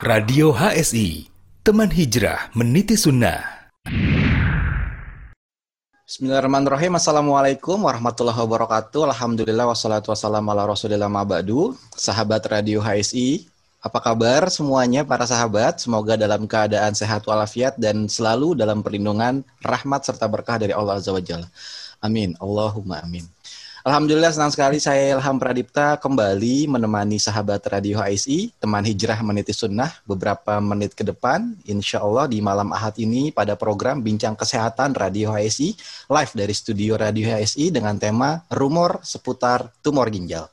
Radio HSI, teman hijrah meniti sunnah. Bismillahirrahmanirrahim. Assalamualaikum warahmatullahi wabarakatuh. Alhamdulillah wassalatu wassalamu ala rasulillah ma'badu. Sahabat Radio HSI, apa kabar semuanya para sahabat? Semoga dalam keadaan sehat walafiat dan selalu dalam perlindungan rahmat serta berkah dari Allah Azza wa Jalla. Amin. Allahumma amin. Alhamdulillah senang sekali saya Ilham Pradipta kembali menemani sahabat Radio HSI, teman hijrah meniti sunnah beberapa menit ke depan. Insya Allah di malam ahad ini pada program Bincang Kesehatan Radio HSI live dari studio Radio HSI dengan tema rumor seputar tumor ginjal.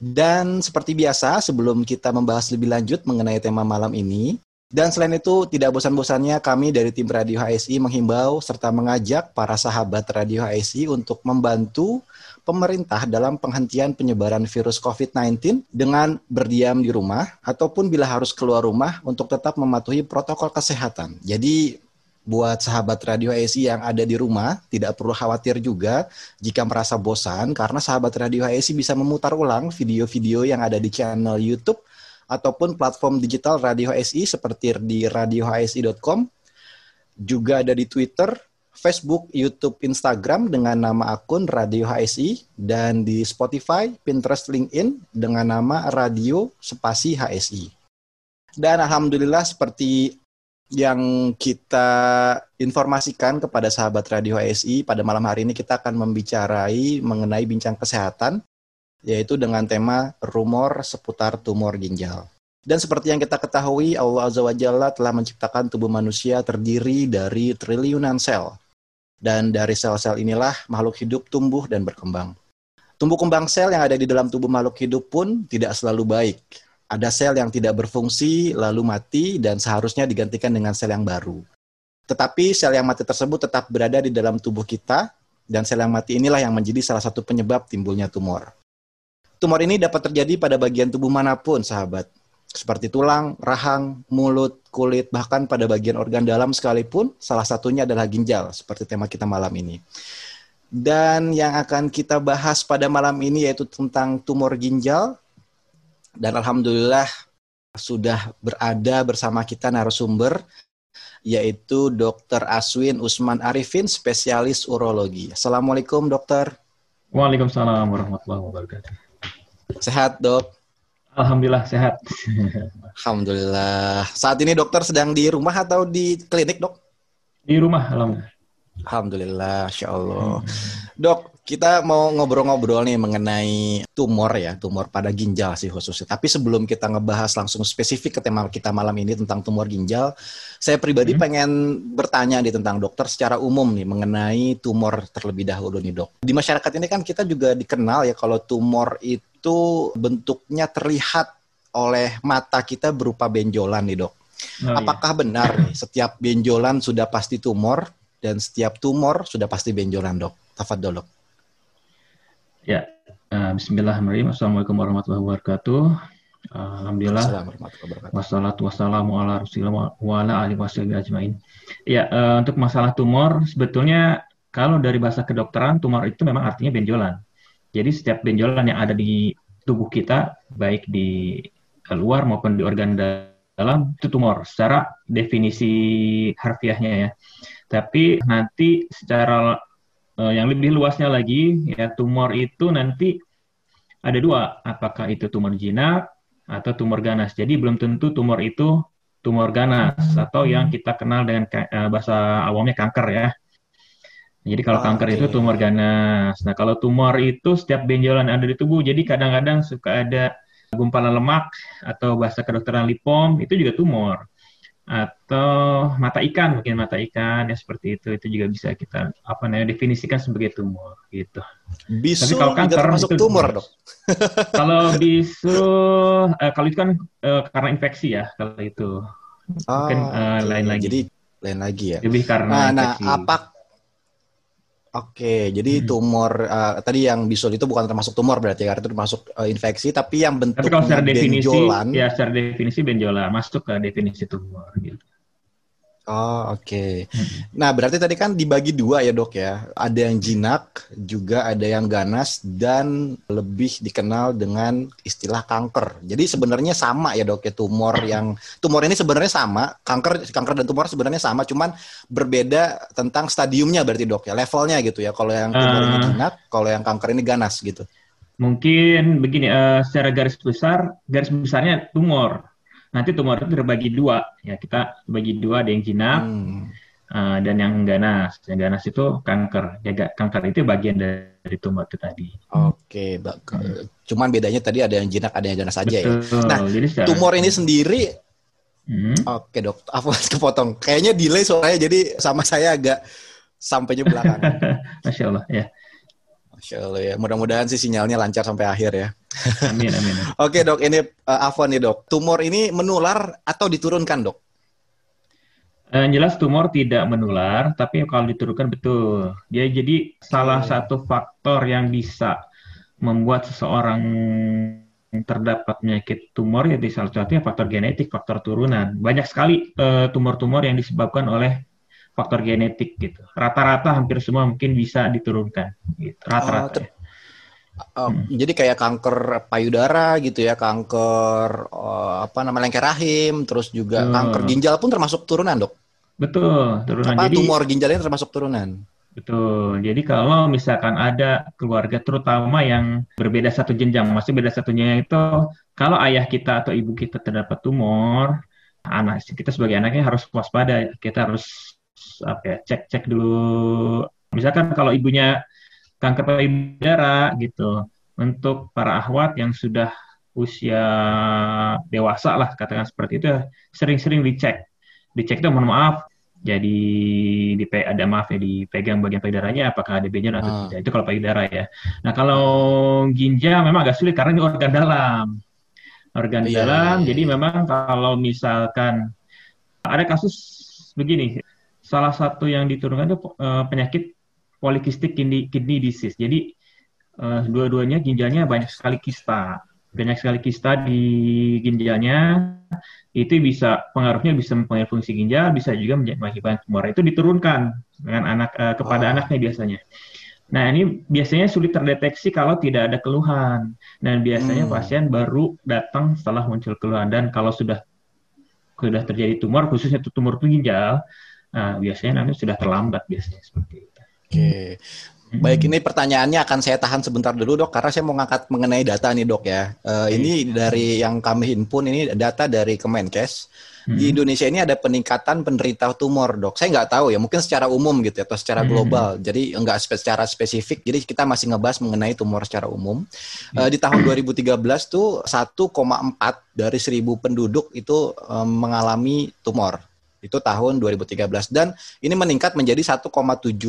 Dan seperti biasa sebelum kita membahas lebih lanjut mengenai tema malam ini, dan selain itu, tidak bosan-bosannya kami dari tim Radio HSI menghimbau serta mengajak para sahabat Radio HSI untuk membantu pemerintah dalam penghentian penyebaran virus COVID-19 dengan berdiam di rumah ataupun bila harus keluar rumah untuk tetap mematuhi protokol kesehatan. Jadi buat sahabat Radio ASI yang ada di rumah tidak perlu khawatir juga jika merasa bosan karena sahabat Radio ASI bisa memutar ulang video-video yang ada di channel YouTube ataupun platform digital Radio HSI seperti di radiohsi.com juga ada di Twitter Facebook, YouTube, Instagram dengan nama akun Radio HSI dan di Spotify, Pinterest, LinkedIn dengan nama Radio Spasi HSI. Dan alhamdulillah seperti yang kita informasikan kepada sahabat Radio HSI pada malam hari ini kita akan membicarai mengenai bincang kesehatan yaitu dengan tema rumor seputar tumor ginjal. Dan seperti yang kita ketahui, Allah Azza wa Jalla telah menciptakan tubuh manusia terdiri dari triliunan sel. Dan dari sel-sel inilah makhluk hidup tumbuh dan berkembang. Tumbuh kembang sel yang ada di dalam tubuh makhluk hidup pun tidak selalu baik. Ada sel yang tidak berfungsi, lalu mati, dan seharusnya digantikan dengan sel yang baru. Tetapi sel yang mati tersebut tetap berada di dalam tubuh kita, dan sel yang mati inilah yang menjadi salah satu penyebab timbulnya tumor. Tumor ini dapat terjadi pada bagian tubuh mana pun, sahabat seperti tulang, rahang, mulut, kulit, bahkan pada bagian organ dalam sekalipun, salah satunya adalah ginjal, seperti tema kita malam ini. Dan yang akan kita bahas pada malam ini yaitu tentang tumor ginjal. Dan Alhamdulillah sudah berada bersama kita narasumber, yaitu Dr. Aswin Usman Arifin, spesialis urologi. Assalamualaikum dokter. Waalaikumsalam warahmatullahi wabarakatuh. Sehat dok? Alhamdulillah sehat. Alhamdulillah. Saat ini dokter sedang di rumah atau di klinik, dok? Di rumah, alhamdulillah. Alhamdulillah, Insya Allah. Hmm. Dok, kita mau ngobrol-ngobrol nih mengenai tumor ya, tumor pada ginjal sih khususnya. Tapi sebelum kita ngebahas langsung spesifik ke tema kita malam ini tentang tumor ginjal, saya pribadi hmm. pengen bertanya nih tentang dokter secara umum nih mengenai tumor terlebih dahulu nih dok. Di masyarakat ini kan kita juga dikenal ya kalau tumor itu bentuknya terlihat oleh mata kita berupa benjolan nih dok. Oh, iya. Apakah iya. benar nih setiap benjolan sudah pasti tumor dan setiap tumor sudah pasti benjolan dok? Tafadol dok. Ya, uh, Bismillahirrahmanirrahim. Assalamualaikum warahmatullahi wabarakatuh. Uh, Alhamdulillah. Wassalatu wassalamu ala rasulillah wa ala alihi ajmain. Ya, uh, untuk masalah tumor sebetulnya kalau dari bahasa kedokteran tumor itu memang artinya benjolan. Jadi setiap benjolan yang ada di tubuh kita, baik di luar maupun di organ dalam, itu tumor secara definisi harfiahnya ya. Tapi nanti secara uh, yang lebih luasnya lagi, ya tumor itu nanti ada dua, apakah itu tumor jinak atau tumor ganas. Jadi belum tentu tumor itu tumor ganas atau yang kita kenal dengan uh, bahasa awamnya kanker ya. Jadi kalau oh, kanker okay. itu tumor ganas. Nah kalau tumor itu setiap benjolan ada di tubuh, jadi kadang-kadang suka ada gumpalan lemak atau bahasa kedokteran lipom itu juga tumor. Atau mata ikan mungkin mata ikan ya seperti itu itu juga bisa kita apa namanya definisikan sebagai tumor gitu. Bisu Tapi kalau kanker masuk itu tumor dok. kalau bisu uh, kalau itu kan uh, karena infeksi ya kalau itu mungkin uh, okay. lain lagi. Jadi lain lagi ya. Lebih karena nah, nah infeksi. Nah, apa Oke, jadi hmm. tumor uh, tadi yang bisul itu bukan termasuk tumor berarti karena itu termasuk uh, infeksi, tapi yang bentuk tapi kalau secara definisi, benjolan, ya secara definisi benjolan masuk ke definisi tumor gitu. Oh oke. Okay. Nah berarti tadi kan dibagi dua ya dok ya. Ada yang jinak, juga ada yang ganas dan lebih dikenal dengan istilah kanker. Jadi sebenarnya sama ya dok ya tumor yang tumor ini sebenarnya sama, kanker kanker dan tumor sebenarnya sama, cuman berbeda tentang stadiumnya berarti dok ya, levelnya gitu ya. Kalau yang tumor uh, ini ah. jinak, kalau yang kanker ini ganas gitu. Mungkin begini, uh, secara garis besar, garis besarnya tumor nanti tumor itu terbagi dua ya kita bagi dua ada yang jinak hmm. uh, dan yang ganas yang ganas itu kanker ya kanker itu bagian dari tumor itu tadi oke okay. hmm. cuman bedanya tadi ada yang jinak ada yang ganas saja ya nah Jadi secara, tumor ini sendiri hmm. oke dok apa kepotong kayaknya delay soalnya jadi sama saya agak sampainya belakang masya allah ya Masya Allah ya. Mudah-mudahan sih sinyalnya lancar sampai akhir ya. Amin, amin. Oke dok, ini uh, Afwan nih dok. Tumor ini menular atau diturunkan dok? Yang jelas tumor tidak menular, tapi kalau diturunkan betul. Dia jadi salah satu faktor yang bisa membuat seseorang terdapat penyakit tumor ya salah satunya faktor genetik, faktor turunan. Banyak sekali uh, tumor-tumor yang disebabkan oleh faktor genetik gitu. Rata-rata hampir semua mungkin bisa diturunkan gitu. Rata-rata. Oh, Uh, hmm. Jadi kayak kanker payudara gitu ya, kanker uh, apa nama lengket rahim, terus juga uh. kanker ginjal pun termasuk turunan dok. Betul, turunan. Apa jadi, tumor ginjalnya termasuk turunan? Betul. Jadi kalau misalkan ada keluarga terutama yang berbeda satu jenjang, maksudnya beda satu jenjang itu kalau ayah kita atau ibu kita terdapat tumor, anak kita sebagai anaknya harus waspada. Kita harus apa ya cek cek dulu. Misalkan kalau ibunya kanker payudara gitu untuk para ahwat yang sudah usia dewasa lah katakan seperti itu sering-sering dicek. Dicek itu mohon maaf jadi di ada maaf ya dipegang bagian payudaranya apakah ada benjolan atau ah. tidak. Itu kalau payudara ya. Nah kalau ginjal memang agak sulit karena ini organ dalam. Organ yeah, dalam yeah, yeah. jadi memang kalau misalkan ada kasus begini salah satu yang diturunkan itu uh, penyakit polikistik kidney, kidney disease. Jadi uh, dua-duanya ginjalnya banyak sekali kista, banyak sekali kista di ginjalnya. Itu bisa pengaruhnya bisa mempengaruhi fungsi ginjal, bisa juga menyebabkan tumor. Itu diturunkan dengan anak uh, kepada oh. anaknya biasanya. Nah, ini biasanya sulit terdeteksi kalau tidak ada keluhan. Dan biasanya hmm. pasien baru datang setelah muncul keluhan. Dan kalau sudah sudah terjadi tumor, khususnya tumor ginjal, Nah, biasanya nanti sudah terlambat biasanya seperti itu. Oke. Baik, ini pertanyaannya akan saya tahan sebentar dulu dok, karena saya mau ngangkat mengenai data nih dok ya. Uh, ini dari yang kami himpun ini data dari Kemenkes. Hmm. Di Indonesia ini ada peningkatan penderita tumor dok. Saya nggak tahu ya, mungkin secara umum gitu ya, atau secara hmm. global. Jadi nggak secara spesifik. Jadi kita masih ngebahas mengenai tumor secara umum. Uh, di tahun 2013 tuh 1,4 dari 1000 penduduk itu um, mengalami tumor itu tahun 2013 dan ini meningkat menjadi 1,79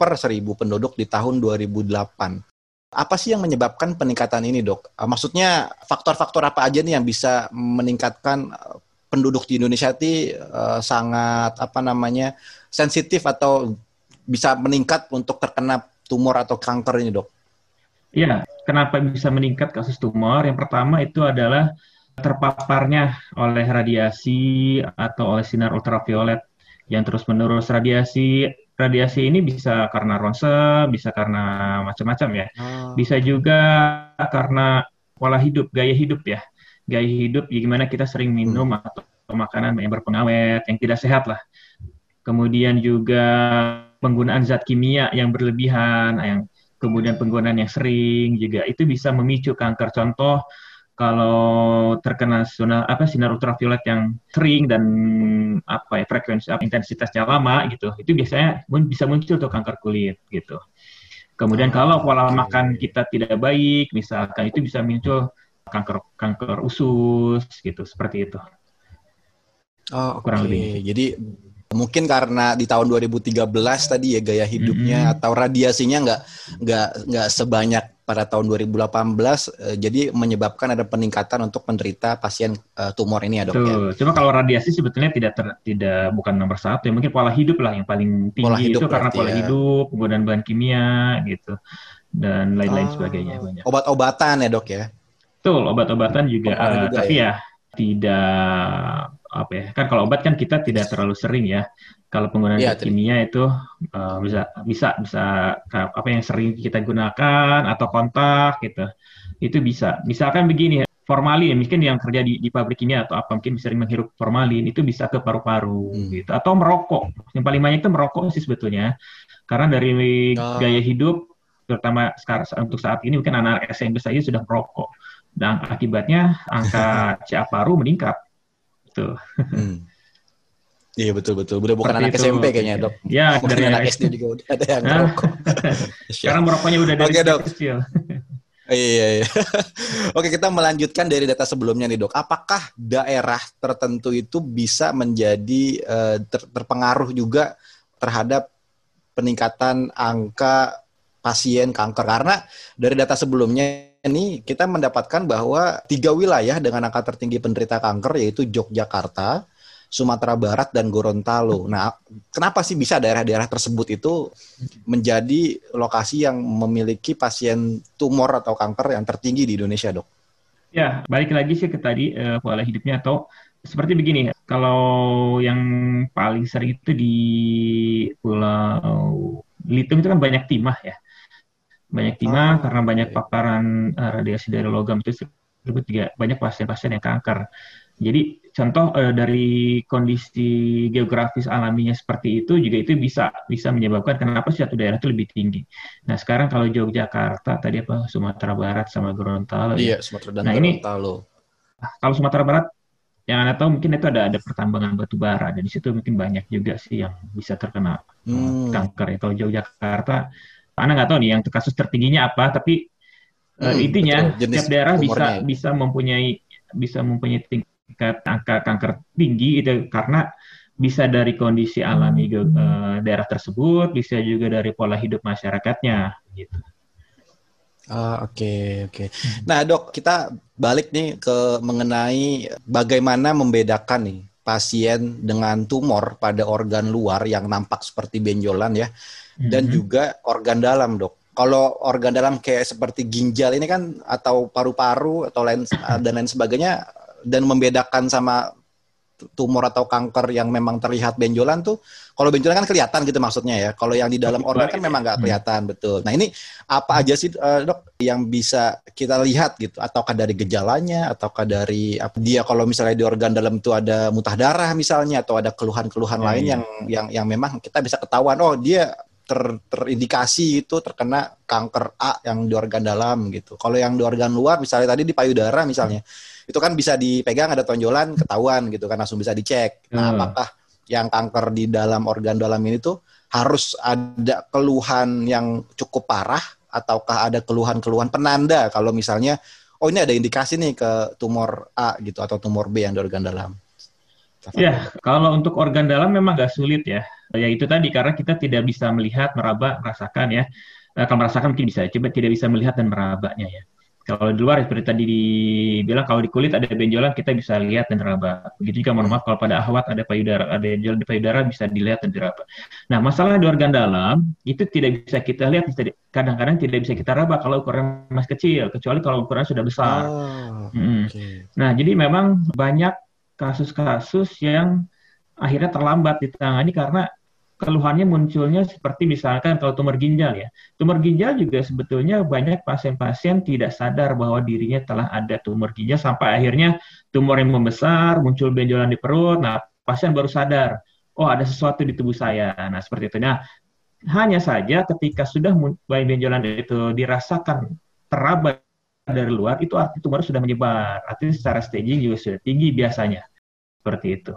per 1000 penduduk di tahun 2008. Apa sih yang menyebabkan peningkatan ini, Dok? Ah, maksudnya faktor-faktor apa aja nih yang bisa meningkatkan eh, penduduk di Indonesia itu uh, sangat apa namanya sensitif atau bisa meningkat untuk terkena tumor atau kanker ini, Dok? Iya, kenapa bisa meningkat kasus tumor? Yang pertama itu adalah terpaparnya oleh radiasi atau oleh sinar ultraviolet yang terus-menerus radiasi radiasi ini bisa karena ronsen, bisa karena macam-macam ya. Oh. Bisa juga karena pola hidup, gaya hidup ya. Gaya hidup ya gimana kita sering minum hmm. atau makanan yang berpengawet, yang tidak sehat lah. Kemudian juga penggunaan zat kimia yang berlebihan, yang kemudian penggunaan yang sering juga itu bisa memicu kanker. Contoh kalau terkena sinar apa sinar ultraviolet yang sering dan apa ya frekuensi intensitasnya lama gitu itu biasanya bisa muncul tuh kanker kulit gitu. Kemudian kalau pola makan kita tidak baik misalkan itu bisa muncul kanker kanker usus gitu seperti itu. Oh, kurang okay. lebih jadi mungkin karena di tahun 2013 tadi ya gaya hidupnya mm -hmm. atau radiasinya nggak nggak nggak sebanyak pada tahun 2018 uh, jadi menyebabkan ada peningkatan untuk penderita pasien uh, tumor ini ya dok ya. Cuma kalau radiasi sebetulnya tidak ter, tidak bukan nomor satu ya mungkin pola hidup lah yang paling tinggi pola hidup itu karena pola ya. hidup penggunaan bahan kimia gitu dan lain-lain oh, sebagainya banyak. Obat-obatan ya dok ya. Betul obat-obatan juga, uh, juga tapi ya. ya tidak apa ya kan kalau obat kan kita tidak terlalu sering ya. Kalau penggunaan ya, kimia itu uh, bisa bisa bisa apa yang sering kita gunakan atau kontak gitu itu bisa. Misalkan begini formalin mungkin yang kerja di, di pabrik kimia atau apa mungkin sering menghirup formalin itu bisa ke paru-paru hmm. gitu. Atau merokok yang paling banyak itu merokok sih sebetulnya. Karena dari oh. gaya hidup terutama sekarang untuk saat ini mungkin anak SMP saja sudah merokok dan akibatnya angka CA paru meningkat. Tuh. Hmm. Iya betul betul. Udah bukan Seperti anak itu. SMP kayaknya dok. Ya bukan dari anak SD juga udah ada yang merokok. Sekarang merokoknya udah dari Oke, dok. kecil. Iya, iya. Oke, kita melanjutkan dari data sebelumnya nih, Dok. Apakah daerah tertentu itu bisa menjadi uh, ter terpengaruh juga terhadap peningkatan angka pasien kanker? Karena dari data sebelumnya ini kita mendapatkan bahwa tiga wilayah dengan angka tertinggi penderita kanker yaitu Yogyakarta, Sumatera Barat dan Gorontalo. Nah, kenapa sih bisa daerah-daerah tersebut itu menjadi lokasi yang memiliki pasien tumor atau kanker yang tertinggi di Indonesia, dok? Ya, balik lagi sih ke tadi uh, pola hidupnya atau seperti begini. Kalau yang paling sering itu di Pulau Litung itu kan banyak timah ya banyak timah oh, karena banyak paparan uh, radiasi dari logam itu juga banyak pasien-pasien yang kanker. Jadi contoh uh, dari kondisi geografis alaminya seperti itu juga itu bisa bisa menyebabkan kenapa suatu daerah itu lebih tinggi. Nah sekarang kalau Yogyakarta tadi apa Sumatera Barat sama Gorontalo. Ya. Iya ya. Sumatera dan nah, Gorontalo. Ini, kalau Sumatera Barat yang anda tahu mungkin itu ada ada pertambangan batu bara dan di situ mungkin banyak juga sih yang bisa terkena hmm. kanker ya. Kalau Yogyakarta Ana nggak tahu nih yang kasus tertingginya apa, tapi eh, hmm, uh, intinya setiap daerah bisa bisa mempunyai bisa mempunyai tingkat angka kanker tinggi itu karena bisa dari kondisi alami uh, daerah tersebut, bisa juga dari pola hidup masyarakatnya gitu. Ah, oke okay, oke. Okay. Nah dok kita balik nih ke mengenai bagaimana membedakan nih pasien dengan tumor pada organ luar yang nampak seperti benjolan ya dan mm -hmm. juga organ dalam dok. Kalau organ dalam kayak seperti ginjal ini kan atau paru-paru atau lain dan lain sebagainya dan membedakan sama tumor atau kanker yang memang terlihat benjolan tuh kalau benjolan kan kelihatan gitu maksudnya ya kalau yang di dalam organ kan memang nggak kelihatan hmm. betul nah ini apa aja sih uh, dok yang bisa kita lihat gitu ataukah dari gejalanya ataukah dari apa dia kalau misalnya di organ dalam itu ada mutah darah misalnya atau ada keluhan-keluhan hmm. lain yang yang yang memang kita bisa ketahuan oh dia ter, terindikasi itu terkena kanker A yang di organ dalam gitu. Kalau yang di organ luar misalnya tadi di payudara misalnya, hmm. itu kan bisa dipegang ada tonjolan ketahuan gitu kan langsung bisa dicek. Nah, hmm. apakah yang kanker di dalam organ dalam ini tuh harus ada keluhan yang cukup parah ataukah ada keluhan-keluhan penanda kalau misalnya oh ini ada indikasi nih ke tumor A gitu atau tumor B yang di organ dalam. Ya, kalau untuk organ dalam memang gak sulit ya ya itu tadi karena kita tidak bisa melihat, meraba, merasakan ya. Eh, kalau merasakan mungkin bisa, coba tidak bisa melihat dan merabanya ya. Kalau di luar seperti tadi dibilang kalau di kulit ada benjolan kita bisa lihat dan meraba. Begitu juga mohon maaf kalau pada ahwat ada payudara, ada benjolan di payudara bisa dilihat dan diraba. Nah, masalah di organ dalam itu tidak bisa kita lihat, kadang-kadang tidak bisa kita raba kalau ukuran masih kecil, kecuali kalau ukuran sudah besar. Oh, hmm. okay. Nah, jadi memang banyak kasus-kasus yang akhirnya terlambat ditangani karena keluhannya munculnya seperti misalkan kalau tumor ginjal ya. Tumor ginjal juga sebetulnya banyak pasien-pasien tidak sadar bahwa dirinya telah ada tumor ginjal sampai akhirnya tumor yang membesar, muncul benjolan di perut. Nah, pasien baru sadar, oh ada sesuatu di tubuh saya. Nah, seperti itu. Nah, hanya saja ketika sudah benjolan itu dirasakan teraba dari luar, itu arti tumor sudah menyebar. Artinya secara staging juga sudah tinggi biasanya. Seperti itu.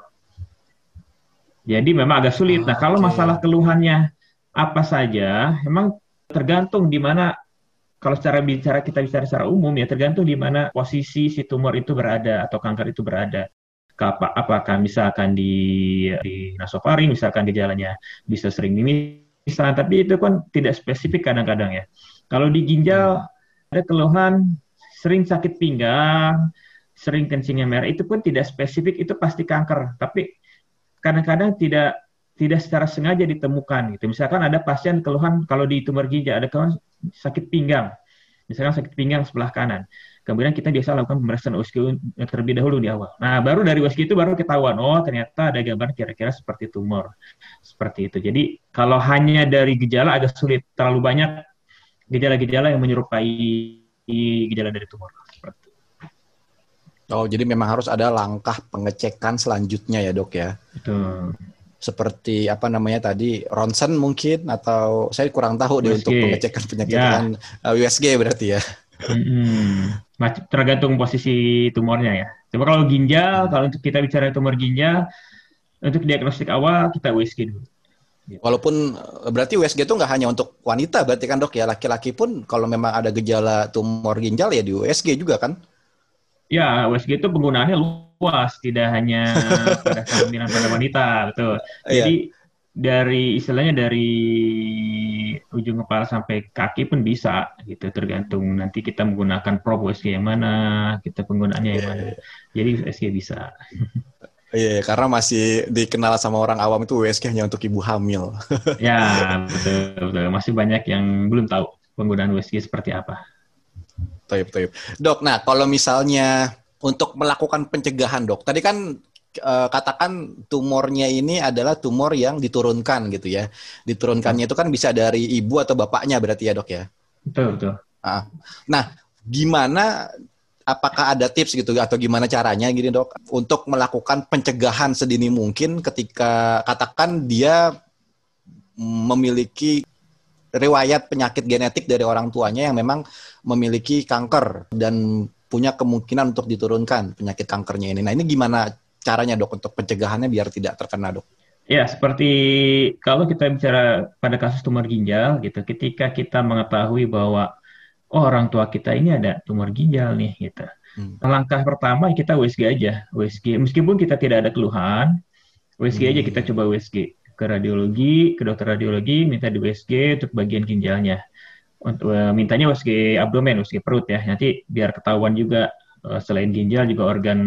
Jadi memang agak sulit. nah, kalau masalah keluhannya apa saja, memang tergantung di mana kalau secara bicara kita bicara secara umum ya tergantung di mana posisi si tumor itu berada atau kanker itu berada. Apa, apakah misalkan di di nasofaring misalkan gejalanya bisa sering mimisan, tapi itu kan tidak spesifik kadang-kadang ya. Kalau di ginjal ada keluhan sering sakit pinggang, sering kencingnya merah, itu pun tidak spesifik, itu pasti kanker. Tapi kadang-kadang tidak tidak secara sengaja ditemukan gitu. Misalkan ada pasien keluhan kalau di tumor ginjal ada keluhan sakit pinggang. Misalkan sakit pinggang sebelah kanan. Kemudian kita biasa lakukan pemeriksaan USG terlebih dahulu di awal. Nah, baru dari USG itu baru ketahuan, oh ternyata ada gambaran kira-kira seperti tumor. Seperti itu. Jadi, kalau hanya dari gejala agak sulit. Terlalu banyak gejala-gejala yang menyerupai gejala dari tumor. Oh, jadi memang harus ada langkah pengecekan selanjutnya ya, Dok ya. Betul. Seperti apa namanya tadi ronsen mungkin atau saya kurang tahu deh untuk pengecekan penyakit ya. USG berarti ya. Hmm, tergantung posisi tumornya ya. Coba kalau ginjal, kalau untuk kita bicara tumor ginjal, untuk diagnostik awal kita USG dulu. Walaupun eh, berarti USG itu nggak hanya untuk wanita, berarti kan dok ya laki-laki pun kalau memang ada gejala tumor ginjal ya di USG juga kan? Ya, USG itu penggunaannya luas, tidak hanya pada kehamilan pada wanita, betul. Iya. Jadi yeah dari istilahnya dari ujung kepala sampai kaki pun bisa gitu tergantung nanti kita menggunakan probe USG yang mana kita penggunaannya yang iya, mana iya. jadi USG bisa Iya, yeah, karena masih dikenal sama orang awam itu USG hanya untuk ibu hamil. ya, betul, betul. Masih banyak yang belum tahu penggunaan USG seperti apa. Taip, taip. Dok, nah kalau misalnya untuk melakukan pencegahan, dok, tadi kan uh, katakan tumornya ini adalah tumor yang diturunkan gitu ya. Diturunkannya itu kan bisa dari ibu atau bapaknya berarti ya dok ya. Betul betul. Nah, nah gimana? Apakah ada tips gitu atau gimana caranya gini dok untuk melakukan pencegahan sedini mungkin ketika katakan dia memiliki riwayat penyakit genetik dari orang tuanya yang memang memiliki kanker dan punya kemungkinan untuk diturunkan penyakit kankernya ini. Nah ini gimana caranya dok untuk pencegahannya biar tidak terkena dok? Ya, seperti kalau kita bicara pada kasus tumor ginjal gitu, ketika kita mengetahui bahwa oh orang tua kita ini ada tumor ginjal nih gitu. Hmm. Langkah pertama kita USG aja, USG meskipun kita tidak ada keluhan, USG hmm. aja kita coba USG ke radiologi, ke dokter radiologi minta di USG untuk bagian ginjalnya. Untuk uh, mintanya USG abdomen, USG perut ya. Nanti biar ketahuan juga uh, selain ginjal juga organ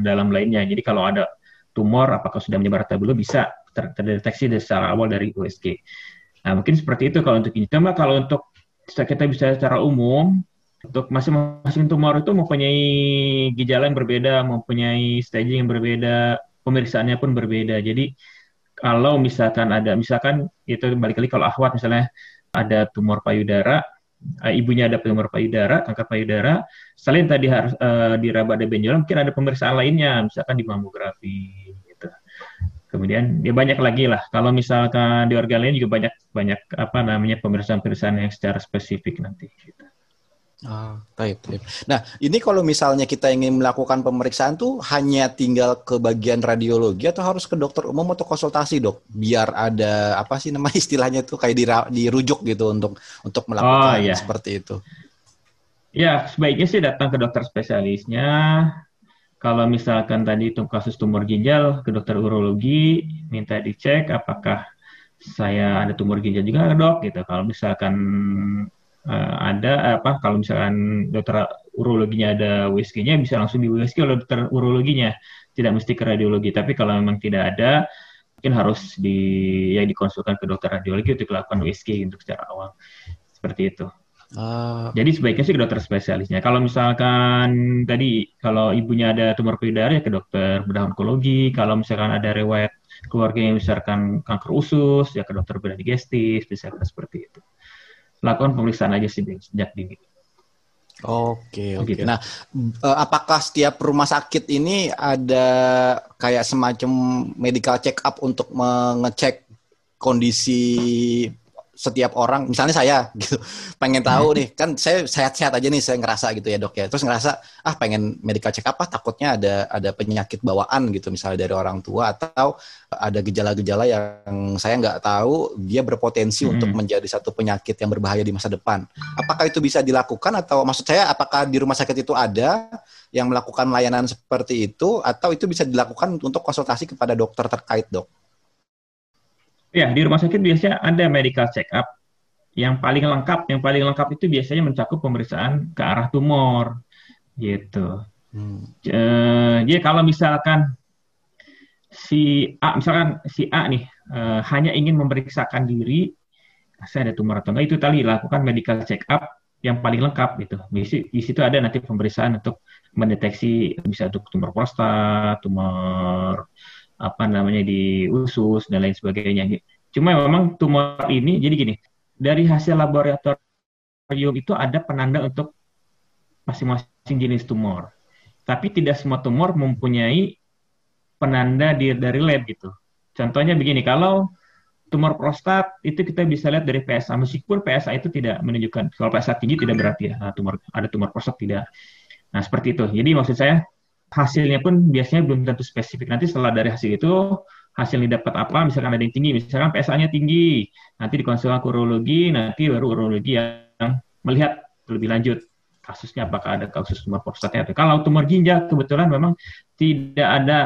dalam lainnya. Jadi kalau ada tumor apakah sudah menyebar atau belum bisa ter terdeteksi secara awal dari USG. Nah, mungkin seperti itu kalau untuk ini. Cuma kalau untuk kita bisa secara umum untuk masing-masing tumor itu mempunyai gejala yang berbeda, mempunyai staging yang berbeda, pemeriksaannya pun berbeda. Jadi kalau misalkan ada, misalkan itu balik lagi kalau ahwat misalnya ada tumor payudara, uh, ibunya ada tumor payudara, kanker payudara, selain tadi harus uh, diraba ada benjolan, mungkin ada pemeriksaan lainnya, misalkan di mamografi gitu. Kemudian ya banyak lagi lah. Kalau misalkan di organ lain juga banyak banyak apa namanya pemeriksaan-pemeriksaan yang secara spesifik nanti. Gitu. Ah, baik, baik. Nah, ini kalau misalnya kita ingin melakukan pemeriksaan tuh hanya tinggal ke bagian radiologi atau harus ke dokter umum atau konsultasi dok, biar ada apa sih nama istilahnya tuh kayak dirujuk gitu untuk untuk melakukan oh, iya. seperti itu. Ya, sebaiknya sih datang ke dokter spesialisnya. Kalau misalkan tadi itu kasus tumor ginjal, ke dokter urologi, minta dicek apakah saya ada tumor ginjal juga dok gitu. Kalau misalkan uh, ada apa kalau misalkan dokter urologinya ada USG-nya bisa langsung di USG oleh dokter urologinya tidak mesti ke radiologi tapi kalau memang tidak ada mungkin harus di ya dikonsulkan ke dokter radiologi untuk melakukan USG untuk secara awal seperti itu. Uh. Jadi sebaiknya sih ke dokter spesialisnya. Kalau misalkan tadi kalau ibunya ada tumor payudara ya ke dokter bedah onkologi. Kalau misalkan ada riwayat keluarga yang misalkan kanker usus ya ke dokter bedah digestif bisa seperti itu lakukan pemeriksaan aja sih sejak dini. Oke, oke. Gitu. Nah, eh, apakah setiap rumah sakit ini ada kayak semacam medical check up untuk mengecek kondisi setiap orang, misalnya saya gitu, pengen tahu hmm. nih, kan saya sehat-sehat aja nih, saya ngerasa gitu ya dok ya, terus ngerasa ah pengen medical check up ah takutnya ada ada penyakit bawaan gitu, misalnya dari orang tua atau ada gejala-gejala yang saya nggak tahu dia berpotensi hmm. untuk menjadi satu penyakit yang berbahaya di masa depan. Apakah itu bisa dilakukan atau maksud saya apakah di rumah sakit itu ada yang melakukan layanan seperti itu atau itu bisa dilakukan untuk konsultasi kepada dokter terkait dok? Ya, di rumah sakit biasanya ada medical check up. Yang paling lengkap, yang paling lengkap itu biasanya mencakup pemeriksaan ke arah tumor, gitu. Hmm. jadi kalau misalkan si A, misalkan si A nih uh, hanya ingin memeriksakan diri, saya ada tumor atau enggak, itu tadi lakukan medical check up yang paling lengkap gitu. Di, di situ ada nanti pemeriksaan untuk mendeteksi bisa untuk tumor prostat, tumor apa namanya di usus dan lain sebagainya. Cuma memang tumor ini jadi gini, dari hasil laboratorium itu ada penanda untuk masing-masing jenis tumor. Tapi tidak semua tumor mempunyai penanda di, dari lab gitu. Contohnya begini, kalau tumor prostat itu kita bisa lihat dari PSA meskipun PSA itu tidak menunjukkan kalau PSA tinggi tidak berarti ya tumor ada tumor prostat tidak. Nah seperti itu. Jadi maksud saya hasilnya pun biasanya belum tentu spesifik. Nanti setelah dari hasil itu hasilnya dapat apa, misalkan ada yang tinggi, misalkan PSA-nya tinggi, nanti dikonsultasi urologi, nanti baru urologi yang melihat lebih lanjut kasusnya apakah ada kasus tumor prostatnya. Kalau tumor ginjal kebetulan memang tidak ada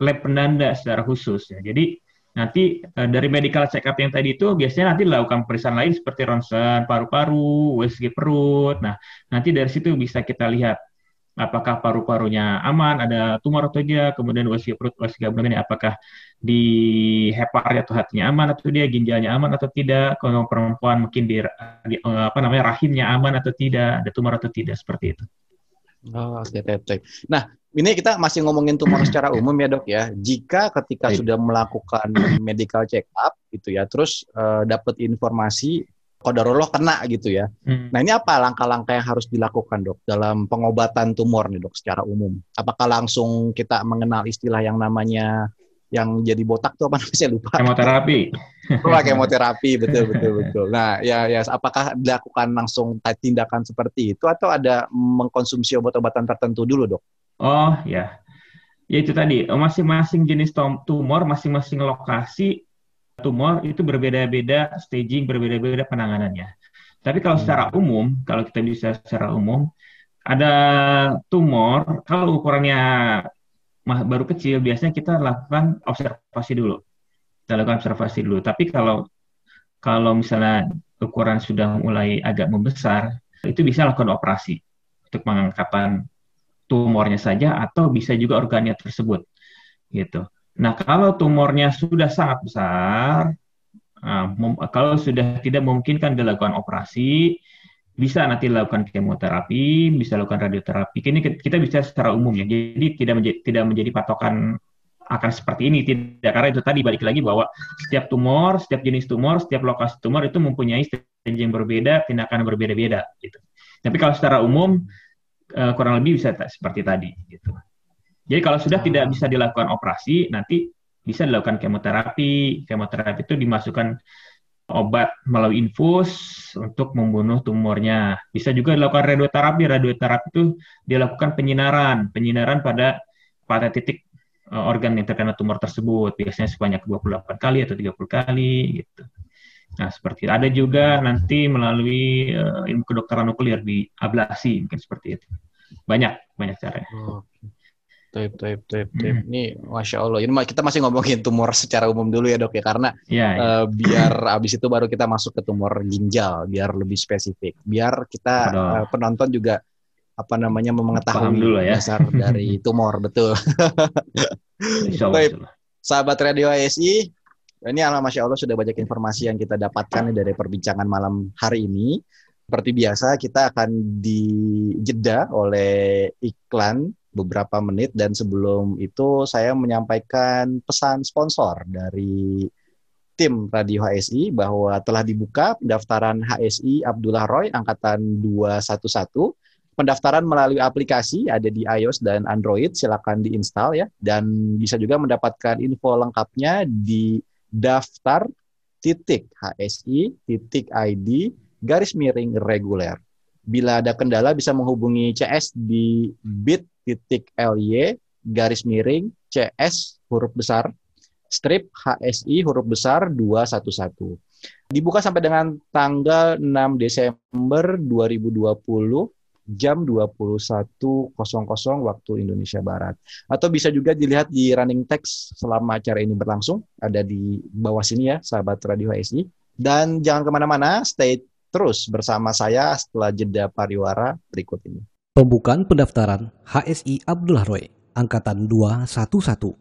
lab penanda secara khusus ya. Jadi nanti uh, dari medical check up yang tadi itu biasanya nanti dilakukan pemeriksaan lain seperti ronsen paru-paru, USG perut. Nah, nanti dari situ bisa kita lihat apakah paru-parunya aman, ada tumor atau tidak, kemudian USG perut, USG abdomen apakah di hepar atau hatinya aman atau dia, ginjalnya aman atau tidak, kalau perempuan mungkin di, di apa namanya rahimnya aman atau tidak, ada tumor atau tidak seperti itu. Oh, oke, okay, okay. Nah, ini kita masih ngomongin tumor secara umum ya dok ya. Jika ketika sudah melakukan medical check up gitu ya, terus uh, dapat informasi kodarullah kena gitu ya. Hmm. Nah ini apa langkah-langkah yang harus dilakukan dok dalam pengobatan tumor nih dok secara umum? Apakah langsung kita mengenal istilah yang namanya yang jadi botak tuh apa namanya saya lupa. Kemoterapi. Oh, kemoterapi betul betul betul. Nah ya ya apakah dilakukan langsung tindakan seperti itu atau ada mengkonsumsi obat-obatan tertentu dulu dok? Oh ya, ya itu tadi masing-masing jenis tumor, masing-masing lokasi tumor itu berbeda-beda staging, berbeda-beda penanganannya. Tapi kalau secara hmm. umum, kalau kita bisa secara umum, ada tumor kalau ukurannya baru kecil, biasanya kita lakukan observasi dulu. Kita lakukan observasi dulu. Tapi kalau kalau misalnya ukuran sudah mulai agak membesar, itu bisa lakukan operasi untuk pengangkatan tumornya saja atau bisa juga organnya tersebut gitu. Nah, kalau tumornya sudah sangat besar, uh, kalau sudah tidak memungkinkan dilakukan operasi, bisa nanti dilakukan kemoterapi, bisa lakukan radioterapi. Ini kita bisa secara umum ya. Jadi tidak menjadi, tidak menjadi patokan akan seperti ini tidak karena itu tadi balik lagi bahwa setiap tumor, setiap jenis tumor, setiap lokasi tumor itu mempunyai strategi yang berbeda, tindakan berbeda-beda gitu. Tapi kalau secara umum uh, kurang lebih bisa seperti tadi gitu. Jadi kalau sudah tidak bisa dilakukan operasi, nanti bisa dilakukan kemoterapi. Kemoterapi itu dimasukkan obat melalui infus untuk membunuh tumornya. Bisa juga dilakukan radioterapi. Radioterapi itu dilakukan penyinaran, penyinaran pada pada titik eh, organ yang terkena tumor tersebut, biasanya sebanyak 28 kali atau 30 kali gitu. Nah, seperti itu. Ada juga nanti melalui uh, ilmu kedokteran nuklir di ablasi, mungkin seperti itu banyak banyak caranya. Oh, Taib, taib, taib, taib. Hmm. Ini masya Allah. Ini kita masih ngomongin tumor secara umum dulu ya dok ya, karena ya, ya. Uh, biar abis itu baru kita masuk ke tumor ginjal, biar lebih spesifik, biar kita uh, penonton juga apa namanya mengetahui dulu ya. dasar dari tumor betul. Sahabat Radio ASI, ini ala masya Allah sudah banyak informasi yang kita dapatkan dari perbincangan malam hari ini. Seperti biasa, kita akan dijeda oleh iklan beberapa menit dan sebelum itu saya menyampaikan pesan sponsor dari tim Radio HSI bahwa telah dibuka pendaftaran HSI Abdullah Roy angkatan 211. Pendaftaran melalui aplikasi ada di iOS dan Android, silakan diinstal ya dan bisa juga mendapatkan info lengkapnya di daftar titik HSI titik ID garis miring reguler. Bila ada kendala bisa menghubungi CS di bit.ly garis miring CS huruf besar strip HSI huruf besar 211. Dibuka sampai dengan tanggal 6 Desember 2020 jam 21.00 waktu Indonesia Barat. Atau bisa juga dilihat di running text selama acara ini berlangsung. Ada di bawah sini ya, sahabat Radio HSI. Dan jangan ke mana-mana, stay terus bersama saya setelah jeda pariwara berikut ini. Pembukaan pendaftaran HSI Abdullah Roy, Angkatan 211.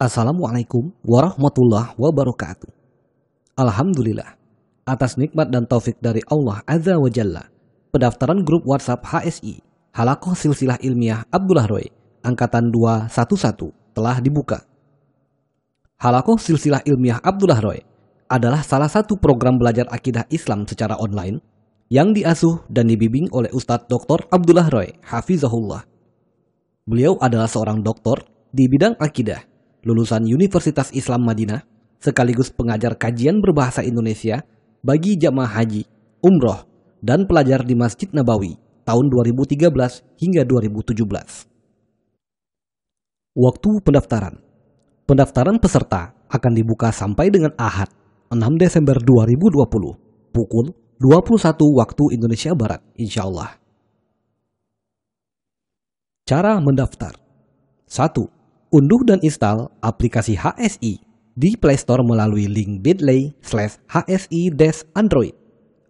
Assalamualaikum warahmatullahi wabarakatuh. Alhamdulillah, atas nikmat dan taufik dari Allah Azza wa Jalla, pendaftaran grup WhatsApp HSI, Halakoh Silsilah Ilmiah Abdullah Roy, Angkatan 211, telah dibuka. Halakoh Silsilah Ilmiah Abdullah Roy adalah salah satu program belajar akidah Islam secara online yang diasuh dan dibimbing oleh Ustadz Dr. Abdullah Roy, Hafizahullah. Beliau adalah seorang doktor di bidang akidah, lulusan Universitas Islam Madinah, sekaligus pengajar kajian berbahasa Indonesia bagi jamaah haji, umroh, dan pelajar di Masjid Nabawi tahun 2013 hingga 2017. Waktu pendaftaran Pendaftaran peserta akan dibuka sampai dengan Ahad, 6 Desember 2020, pukul 21 waktu Indonesia Barat, insya Allah. Cara mendaftar 1. Unduh dan install aplikasi HSI di Play Store melalui link bit.ly slash HSI Android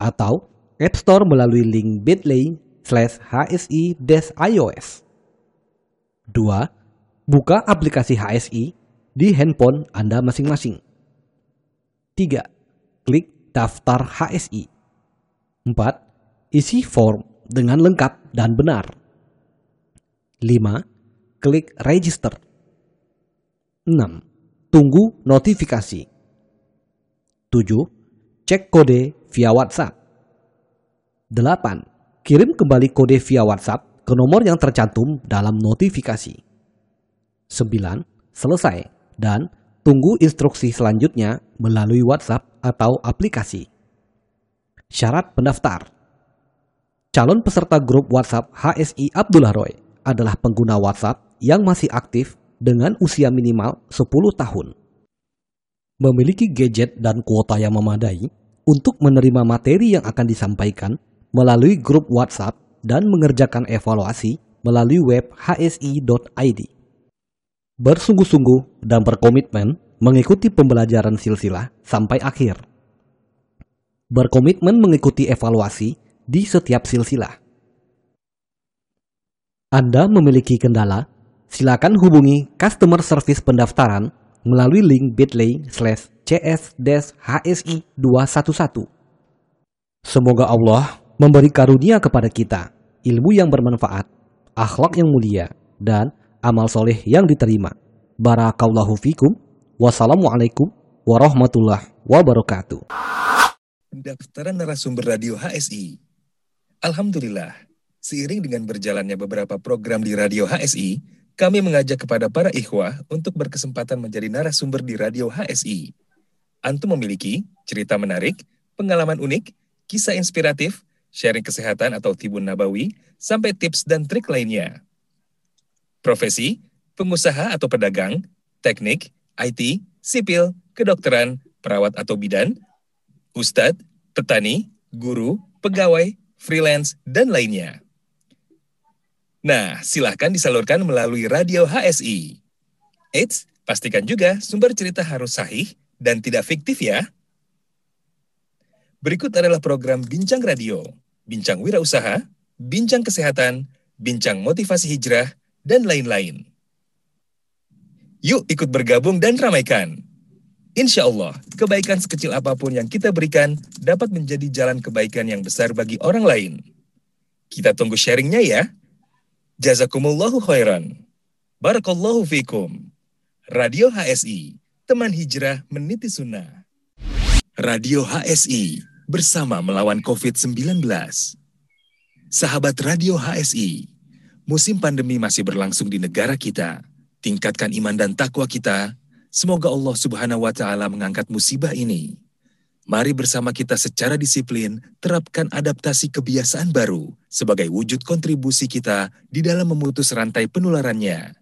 atau App Store melalui link bit.ly slash HSI iOS. 2. Buka aplikasi HSI di handphone Anda masing-masing. 3. Klik daftar HSI. 4. Isi form dengan lengkap dan benar. 5. Klik register. 6. Tunggu notifikasi. 7. Cek kode via WhatsApp. 8. Kirim kembali kode via WhatsApp ke nomor yang tercantum dalam notifikasi. 9. Selesai dan tunggu instruksi selanjutnya melalui WhatsApp atau aplikasi. Syarat pendaftar Calon peserta grup WhatsApp HSI Abdullah Roy adalah pengguna WhatsApp yang masih aktif dengan usia minimal 10 tahun. Memiliki gadget dan kuota yang memadai untuk menerima materi yang akan disampaikan melalui grup WhatsApp dan mengerjakan evaluasi melalui web hsi.id. Bersungguh-sungguh dan berkomitmen mengikuti pembelajaran silsilah sampai akhir berkomitmen mengikuti evaluasi di setiap silsilah. Anda memiliki kendala? Silakan hubungi customer service pendaftaran melalui link bit.ly slash cs-hsi 211. Semoga Allah memberi karunia kepada kita, ilmu yang bermanfaat, akhlak yang mulia, dan amal soleh yang diterima. Barakallahu fikum. Wassalamualaikum warahmatullahi wabarakatuh pendaftaran narasumber radio HSI. Alhamdulillah, seiring dengan berjalannya beberapa program di radio HSI, kami mengajak kepada para ikhwah untuk berkesempatan menjadi narasumber di radio HSI. Antum memiliki cerita menarik, pengalaman unik, kisah inspiratif, sharing kesehatan atau tibun nabawi, sampai tips dan trik lainnya. Profesi, pengusaha atau pedagang, teknik, IT, sipil, kedokteran, perawat atau bidan, ustadz, petani, guru, pegawai, freelance, dan lainnya. Nah, silahkan disalurkan melalui radio HSI. Eits, pastikan juga sumber cerita harus sahih dan tidak fiktif ya. Berikut adalah program Bincang Radio, Bincang Wirausaha, Bincang Kesehatan, Bincang Motivasi Hijrah, dan lain-lain. Yuk ikut bergabung dan ramaikan. Insya Allah, kebaikan sekecil apa pun yang kita berikan dapat menjadi jalan kebaikan yang besar bagi orang lain. Kita tunggu sharingnya ya. Jazakumullahu khairan. Barakallahu fikum. Radio HSI, teman hijrah meniti sunnah. Radio HSI, bersama melawan COVID-19. Sahabat Radio HSI, musim pandemi masih berlangsung di negara kita. Tingkatkan iman dan takwa kita Semoga Allah Subhanahu wa Ta'ala mengangkat musibah ini. Mari bersama kita secara disiplin terapkan adaptasi kebiasaan baru sebagai wujud kontribusi kita di dalam memutus rantai penularannya.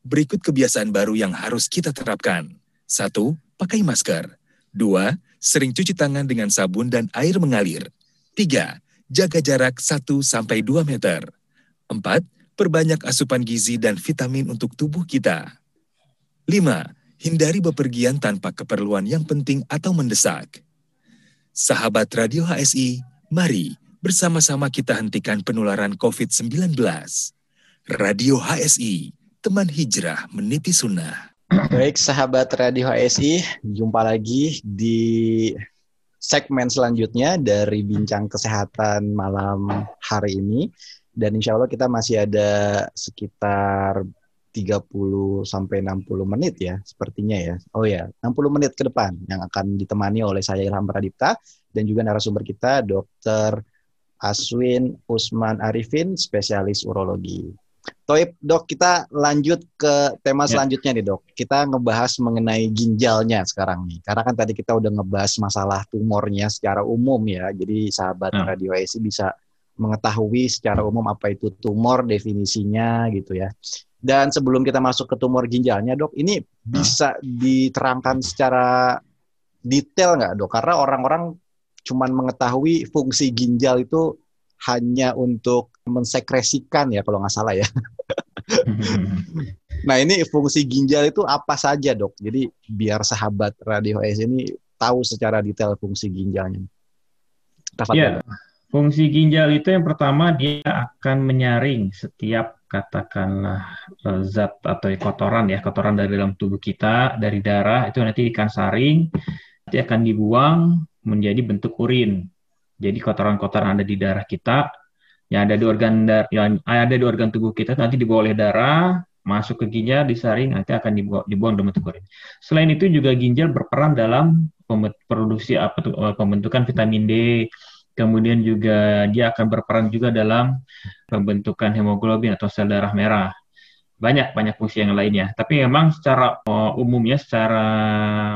Berikut kebiasaan baru yang harus kita terapkan. Satu, pakai masker. Dua, sering cuci tangan dengan sabun dan air mengalir. Tiga, jaga jarak 1-2 meter. Empat, perbanyak asupan gizi dan vitamin untuk tubuh kita. Lima, hindari bepergian tanpa keperluan yang penting atau mendesak. Sahabat Radio HSI, mari bersama-sama kita hentikan penularan COVID-19. Radio HSI, teman hijrah meniti sunnah. Baik, sahabat Radio HSI, jumpa lagi di segmen selanjutnya dari bincang kesehatan malam hari ini. Dan insya Allah kita masih ada sekitar 30 sampai 60 menit ya sepertinya ya. Oh ya, 60 menit ke depan yang akan ditemani oleh saya Ilham Pradipta dan juga narasumber kita Dr. Aswin Usman Arifin, spesialis urologi. Toib, dok, kita lanjut ke tema ya. selanjutnya nih, dok. Kita ngebahas mengenai ginjalnya sekarang nih. Karena kan tadi kita udah ngebahas masalah tumornya secara umum ya. Jadi sahabat ya. Radio IC bisa mengetahui secara umum apa itu tumor, definisinya gitu ya. Dan sebelum kita masuk ke tumor ginjalnya, dok, ini ya. bisa diterangkan secara detail nggak, dok? Karena orang-orang cuman mengetahui fungsi ginjal itu hanya untuk mensekresikan ya kalau nggak salah ya. nah ini fungsi ginjal itu apa saja dok? Jadi biar sahabat Radio S ini tahu secara detail fungsi ginjalnya. ya, fungsi ginjal itu yang pertama dia akan menyaring setiap katakanlah eh, zat atau kotoran ya kotoran dari dalam tubuh kita dari darah itu nanti ikan saring nanti akan dibuang menjadi bentuk urin. Jadi kotoran-kotoran ada di darah kita, yang ada di organ dar yang ada di organ tubuh kita nanti dibawa oleh darah masuk ke ginjal disaring nanti akan dibuang, dibuang dalam bentuk urin. Selain itu juga ginjal berperan dalam produksi apa eh, pembentukan vitamin D. Kemudian juga dia akan berperan juga dalam pembentukan hemoglobin atau sel darah merah banyak banyak fungsi yang lainnya. Tapi memang secara uh, umumnya, secara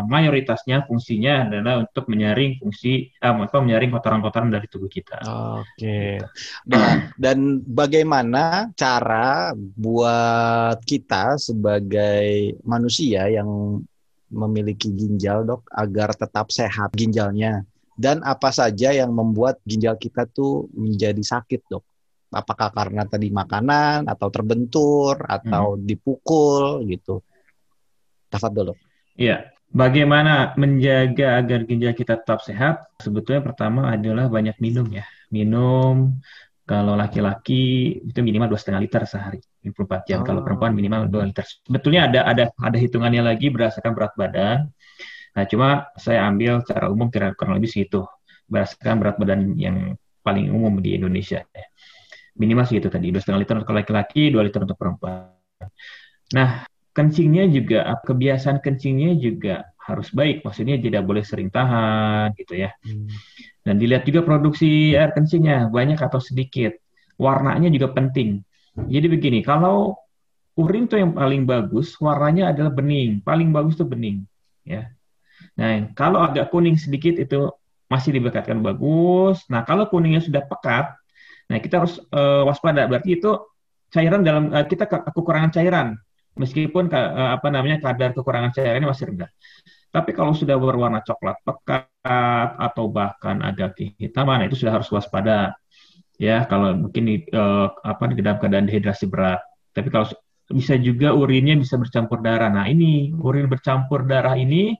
mayoritasnya fungsinya adalah untuk menyaring fungsi uh, apa menyaring kotoran-kotoran dari tubuh kita. Oke. Dan, dan bagaimana cara buat kita sebagai manusia yang memiliki ginjal dok agar tetap sehat ginjalnya dan apa saja yang membuat ginjal kita tuh menjadi sakit dok? apakah karena tadi makanan atau terbentur atau hmm. dipukul gitu. Tafat dulu. Iya. Bagaimana menjaga agar ginjal kita tetap sehat? Sebetulnya pertama adalah banyak minum ya. Minum kalau laki-laki itu minimal dua setengah liter sehari, 24 jam. Oh. Kalau perempuan minimal 2 liter. Sebetulnya ada ada ada hitungannya lagi berdasarkan berat badan. Nah, cuma saya ambil secara umum kira kurang lebih segitu. Berdasarkan berat badan yang paling umum di Indonesia. Ya. Minimal sih itu tadi dua setengah liter untuk laki-laki dua liter untuk perempuan. Nah kencingnya juga kebiasaan kencingnya juga harus baik. Maksudnya tidak boleh sering tahan gitu ya. Hmm. dan dilihat juga produksi air kencingnya banyak atau sedikit. Warnanya juga penting. Jadi begini kalau urin tuh yang paling bagus warnanya adalah bening. Paling bagus tuh bening ya nah kalau agak kuning sedikit itu masih dibekatkan bagus nah kalau kuningnya sudah pekat Nah, kita harus uh, waspada. Berarti itu cairan dalam uh, kita ke kekurangan cairan. Meskipun uh, apa namanya kadar kekurangan cairannya masih rendah. Tapi kalau sudah berwarna coklat pekat atau bahkan agak kehitaman, nah itu sudah harus waspada. Ya, kalau mungkin uh, apa di dalam keadaan dehidrasi berat. Tapi kalau bisa juga urinnya bisa bercampur darah. Nah, ini urin bercampur darah ini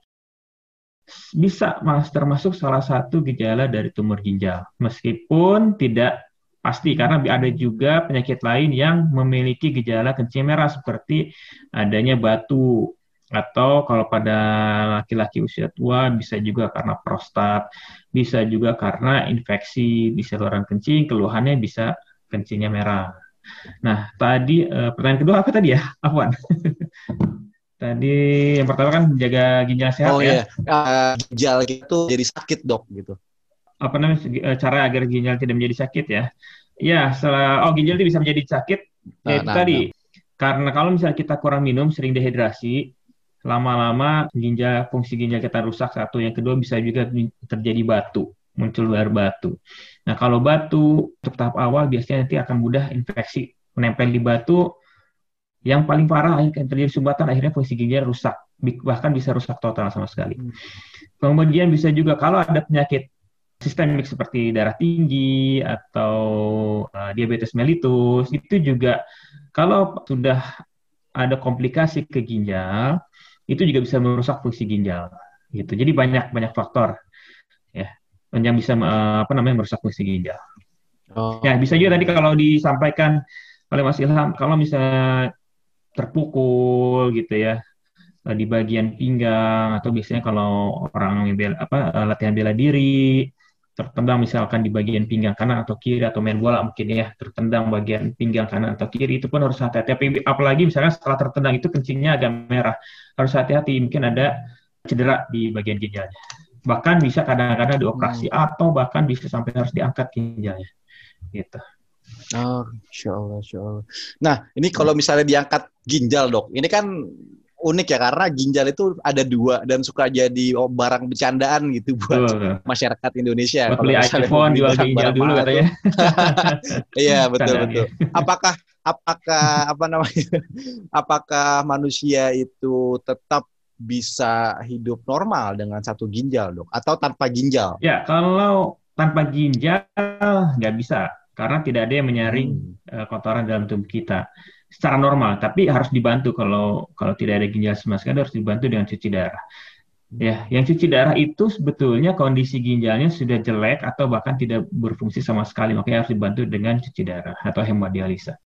bisa mas termasuk salah satu gejala dari tumor ginjal. Meskipun tidak pasti karena ada juga penyakit lain yang memiliki gejala kencing merah seperti adanya batu atau kalau pada laki-laki usia tua bisa juga karena prostat, bisa juga karena infeksi di saluran kencing, keluhannya bisa kencingnya merah. Nah, tadi eh, pertanyaan kedua apa tadi ya? Afwan. tadi yang pertama kan jaga ginjal sehat oh, ya. Oh iya, uh, ginjal itu jadi sakit, Dok, gitu apa namanya eh, cara agar ginjal tidak menjadi sakit ya? Ya, setelah oh ginjal itu bisa menjadi sakit. Nah, ya, itu nah, tadi. Nah. Karena kalau misalnya kita kurang minum, sering dehidrasi, lama-lama ginjal fungsi ginjal kita rusak satu. Yang kedua bisa juga terjadi batu, muncul luar batu. Nah, kalau batu untuk tahap awal biasanya nanti akan mudah infeksi menempel di batu. Yang paling parah akhirnya terjadi sumbatan, akhirnya fungsi ginjal rusak, bahkan bisa rusak total sama sekali. Hmm. Kemudian bisa juga kalau ada penyakit sistemik seperti darah tinggi atau uh, diabetes mellitus itu juga kalau sudah ada komplikasi ke ginjal itu juga bisa merusak fungsi ginjal gitu. Jadi banyak banyak faktor ya yang bisa uh, apa namanya merusak fungsi ginjal. Oh. Ya bisa juga tadi kalau disampaikan oleh Mas Ilham kalau misalnya terpukul gitu ya uh, di bagian pinggang atau biasanya kalau orang bela, apa uh, latihan bela diri tertendang misalkan di bagian pinggang kanan atau kiri atau main bola mungkin ya tertendang bagian pinggang kanan atau kiri itu pun harus hati-hati. Apalagi misalnya setelah tertendang itu kencingnya agak merah harus hati-hati mungkin ada cedera di bagian ginjalnya. Bahkan bisa kadang-kadang dioperasi hmm. atau bahkan bisa sampai harus diangkat ginjalnya gitu Oh, insya Allah, insya Allah. Nah, ini kalau misalnya diangkat ginjal dok, ini kan unik ya karena ginjal itu ada dua dan suka jadi oh, barang bercandaan gitu buat uh, masyarakat Indonesia. Buat beli iPhone jual ginjal dulu katanya. Iya betul betul. Apakah apakah apa namanya? Apakah manusia itu tetap bisa hidup normal dengan satu ginjal dok atau tanpa ginjal? Ya kalau tanpa ginjal nggak bisa karena tidak ada yang menyaring hmm. uh, kotoran dalam tubuh kita secara normal, tapi harus dibantu kalau kalau tidak ada ginjal sama sekali harus dibantu dengan cuci darah. Ya, yang cuci darah itu sebetulnya kondisi ginjalnya sudah jelek atau bahkan tidak berfungsi sama sekali, makanya harus dibantu dengan cuci darah atau hemodialisa.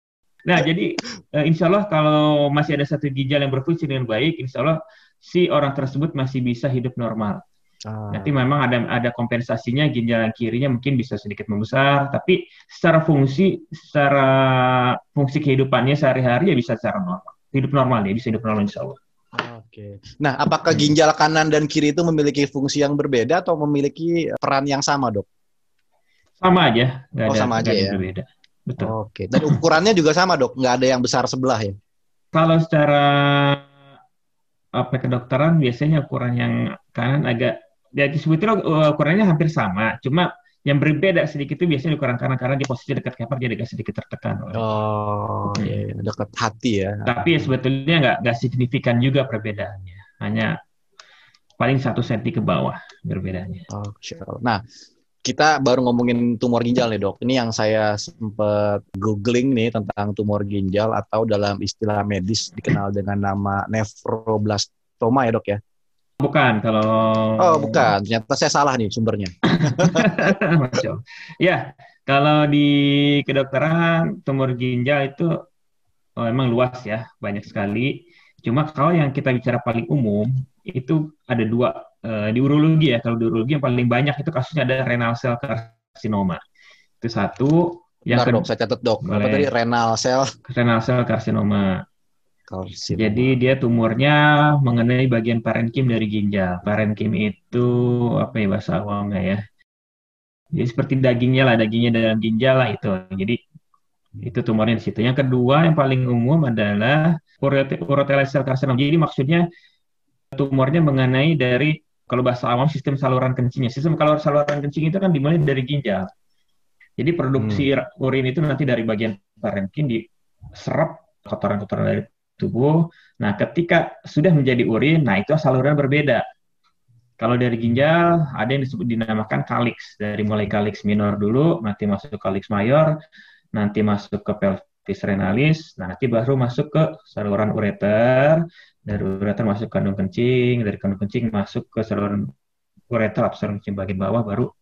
Nah, jadi uh, insya Allah kalau masih ada satu ginjal yang berfungsi dengan baik, insya Allah si orang tersebut masih bisa hidup normal. Ah. Nanti memang ada ada kompensasinya ginjal kirinya mungkin bisa sedikit membesar, tapi secara fungsi secara fungsi kehidupannya sehari-hari ya bisa secara normal. Hidup normal ya, bisa hidup normal insya Allah. Oke. Nah, apakah ginjal kanan dan kiri itu memiliki fungsi yang berbeda atau memiliki peran yang sama, dok? Sama aja. Nggak oh, ada, sama aja ya. Berbeda. Betul. Oke. Dan ukurannya juga sama, dok? Nggak ada yang besar sebelah ya? Kalau secara apa kedokteran biasanya ukuran yang kanan agak ya sebetulnya uh, ukurannya hampir sama, cuma yang berbeda sedikit itu biasanya ukuran kanan karena di posisi dekat keper jadi agak sedikit tertekan. Oh, hmm. iya, iya, dekat hati ya. Tapi ya sebetulnya nggak nggak signifikan juga perbedaannya, hanya paling satu senti ke bawah perbedaannya. Oh, sure. Nah, kita baru ngomongin tumor ginjal nih dok. Ini yang saya sempat googling nih tentang tumor ginjal atau dalam istilah medis dikenal dengan nama nefroblastoma ya dok ya. Bukan, kalau Oh, bukan. Ternyata saya salah nih sumbernya. ya, kalau di kedokteran tumor ginjal itu oh, emang luas ya, banyak sekali. Cuma kalau yang kita bicara paling umum itu ada dua uh, di urologi ya. Kalau di urologi yang paling banyak itu kasusnya ada renal cell carcinoma. Itu satu. Yang Bentar, dok, saya catat dok. Apa tadi renal cell? Renal cell carcinoma. Karsinoma. Jadi dia tumornya mengenai bagian parenkim dari ginjal. Parenkim itu apa ya bahasa awamnya ya? Jadi seperti dagingnya lah, dagingnya dalam ginjal lah itu. Jadi itu tumornya di situ. Yang kedua yang paling umum adalah urothelial cell carcinoma. Jadi maksudnya tumornya mengenai dari kalau bahasa awam sistem saluran kencingnya. Sistem kalau saluran kencing itu kan dimulai dari ginjal. Jadi produksi hmm. urin itu nanti dari bagian parenkim diserap kotoran-kotoran dari tubuh. Nah, ketika sudah menjadi urin, nah itu saluran berbeda. Kalau dari ginjal, ada yang disebut dinamakan kaliks. Dari mulai kaliks minor dulu, nanti masuk kaliks mayor, nanti masuk ke pelvis renalis, nanti baru masuk ke saluran ureter, dari ureter masuk ke kandung kencing, dari kandung kencing masuk ke saluran ureter saluran kencing bagian bawah, baru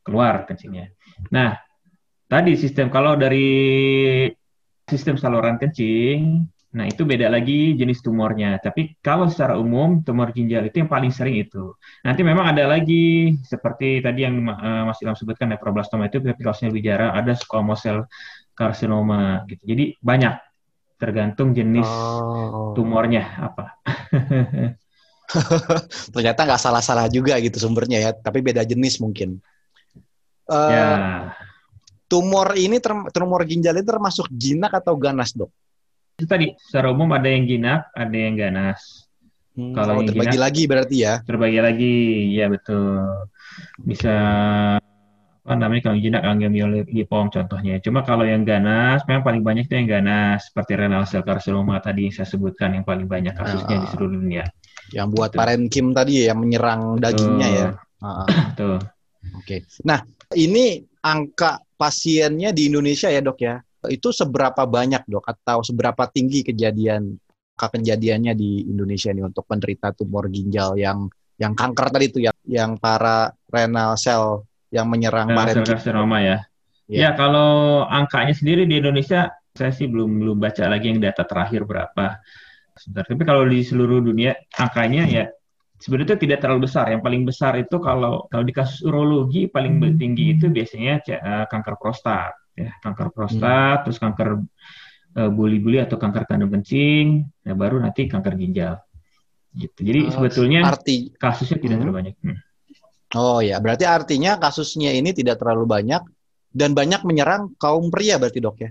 keluar kencingnya. Nah, tadi sistem, kalau dari sistem saluran kencing, Nah, itu beda lagi jenis tumornya. Tapi kalau secara umum, tumor ginjal itu yang paling sering itu. Nanti memang ada lagi, seperti tadi yang uh, Mas Ilham sebutkan, nefroblastoma itu, tapi kalau saya bicara, ada squamous cell carcinoma. Gitu. Jadi banyak, tergantung jenis oh. tumornya apa. Ternyata nggak salah-salah juga gitu sumbernya ya, tapi beda jenis mungkin. Uh, ya. Tumor ini, tumor ginjal ini termasuk jinak atau ganas, dok? Itu tadi secara umum ada yang jinak, ada yang ganas. Hmm, kalau oh, terbagi jinak, lagi berarti ya? Terbagi lagi, ya betul. Bisa apa namanya kalau jinak angiolipom contohnya. Cuma kalau yang ganas, memang paling banyak itu yang ganas seperti renal cell carcinoma tadi yang saya sebutkan yang paling banyak kasusnya ah, di seluruh dunia. Yang buat parenkim tadi ya yang menyerang dagingnya ya. Ah, Betul. Oke. Okay. Nah, ini angka pasiennya di Indonesia ya, Dok ya itu seberapa banyak dok atau seberapa tinggi kejadian kejadiannya di Indonesia ini untuk penderita tumor ginjal yang yang kanker tadi itu yang yang para renal cell yang menyerang parenkima ya. ya. Ya kalau angkanya sendiri di Indonesia saya sih belum belum baca lagi yang data terakhir berapa. sebentar. Tapi kalau di seluruh dunia angkanya ya sebenarnya itu tidak terlalu besar. Yang paling besar itu kalau kalau di kasus urologi paling hmm. tinggi itu biasanya uh, kanker prostat, ya kanker prostat, hmm. terus kanker uh, buli-buli atau kanker kandung kencing, ya baru nanti kanker ginjal. Gitu. Jadi uh, sebetulnya arti kasusnya tidak hmm. terlalu banyak. Hmm. Oh ya, berarti artinya kasusnya ini tidak terlalu banyak dan banyak menyerang kaum pria berarti dok ya?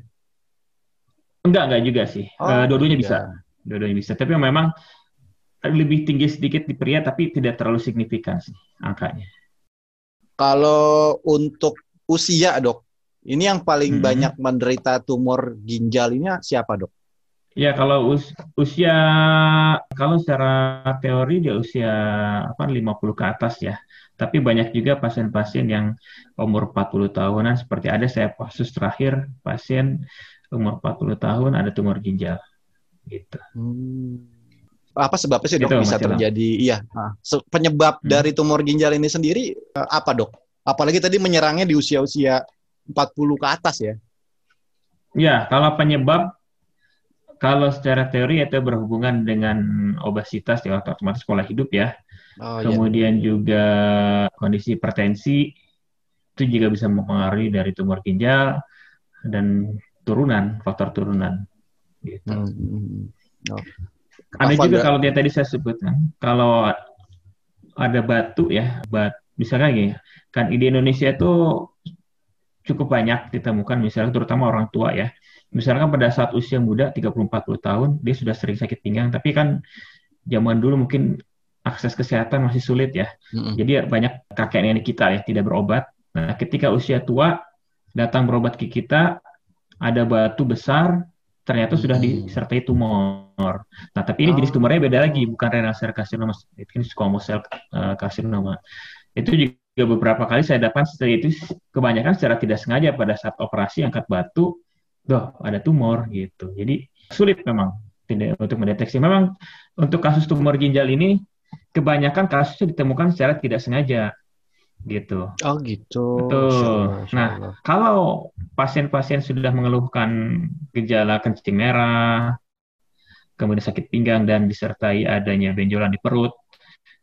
Enggak, enggak juga sih. Oh, uh, dua-duanya bisa. Dua-duanya bisa. Tapi memang lebih tinggi sedikit di pria tapi tidak terlalu signifikan sih angkanya. Kalau untuk usia dok, ini yang paling hmm. banyak menderita tumor ginjal ini siapa dok? Ya kalau us usia kalau secara teori dia usia apa 50 ke atas ya. Tapi banyak juga pasien-pasien yang umur 40 tahunan seperti ada saya kasus terakhir pasien umur 40 tahun ada tumor ginjal gitu. Hmm. Apa sebabnya sih dok gitu, bisa terjadi? Iya, nah, penyebab hmm. dari tumor ginjal ini sendiri eh, apa dok? Apalagi tadi menyerangnya di usia-usia 40 ke atas ya? Ya, kalau penyebab kalau secara teori itu berhubungan dengan obesitas ya otomatis pola hidup ya. Oh, iya. Kemudian iya. juga kondisi hipertensi itu juga bisa mempengaruhi dari tumor ginjal dan turunan, faktor turunan. Gitu. Hmm. hmm, hmm. Oh. Ada juga kalau dia tadi saya sebutkan, kalau ada batu ya, bat, misalnya gini, kan di Indonesia itu cukup banyak ditemukan, misalnya terutama orang tua ya. Misalkan pada saat usia muda 30-40 tahun, dia sudah sering sakit pinggang, tapi kan zaman dulu mungkin akses kesehatan masih sulit ya. Mm-hmm. Jadi banyak kakek nenek kita ya tidak berobat. Nah, ketika usia tua datang berobat ke kita, ada batu besar, ternyata mm-hmm. sudah disertai tumor. Nah, tapi ini oh. jenis tumornya beda lagi, bukan renal cell carcinoma, ini squamous cell uh, carcinoma. Itu juga beberapa kali saya dapat setelah itu kebanyakan secara tidak sengaja pada saat operasi angkat batu, doh ada tumor gitu. Jadi sulit memang tidak untuk mendeteksi. Memang untuk kasus tumor ginjal ini kebanyakan kasusnya ditemukan secara tidak sengaja gitu. Oh gitu. Betul. Nah, kalau pasien-pasien sudah mengeluhkan gejala kencing merah, kemudian sakit pinggang dan disertai adanya benjolan di perut,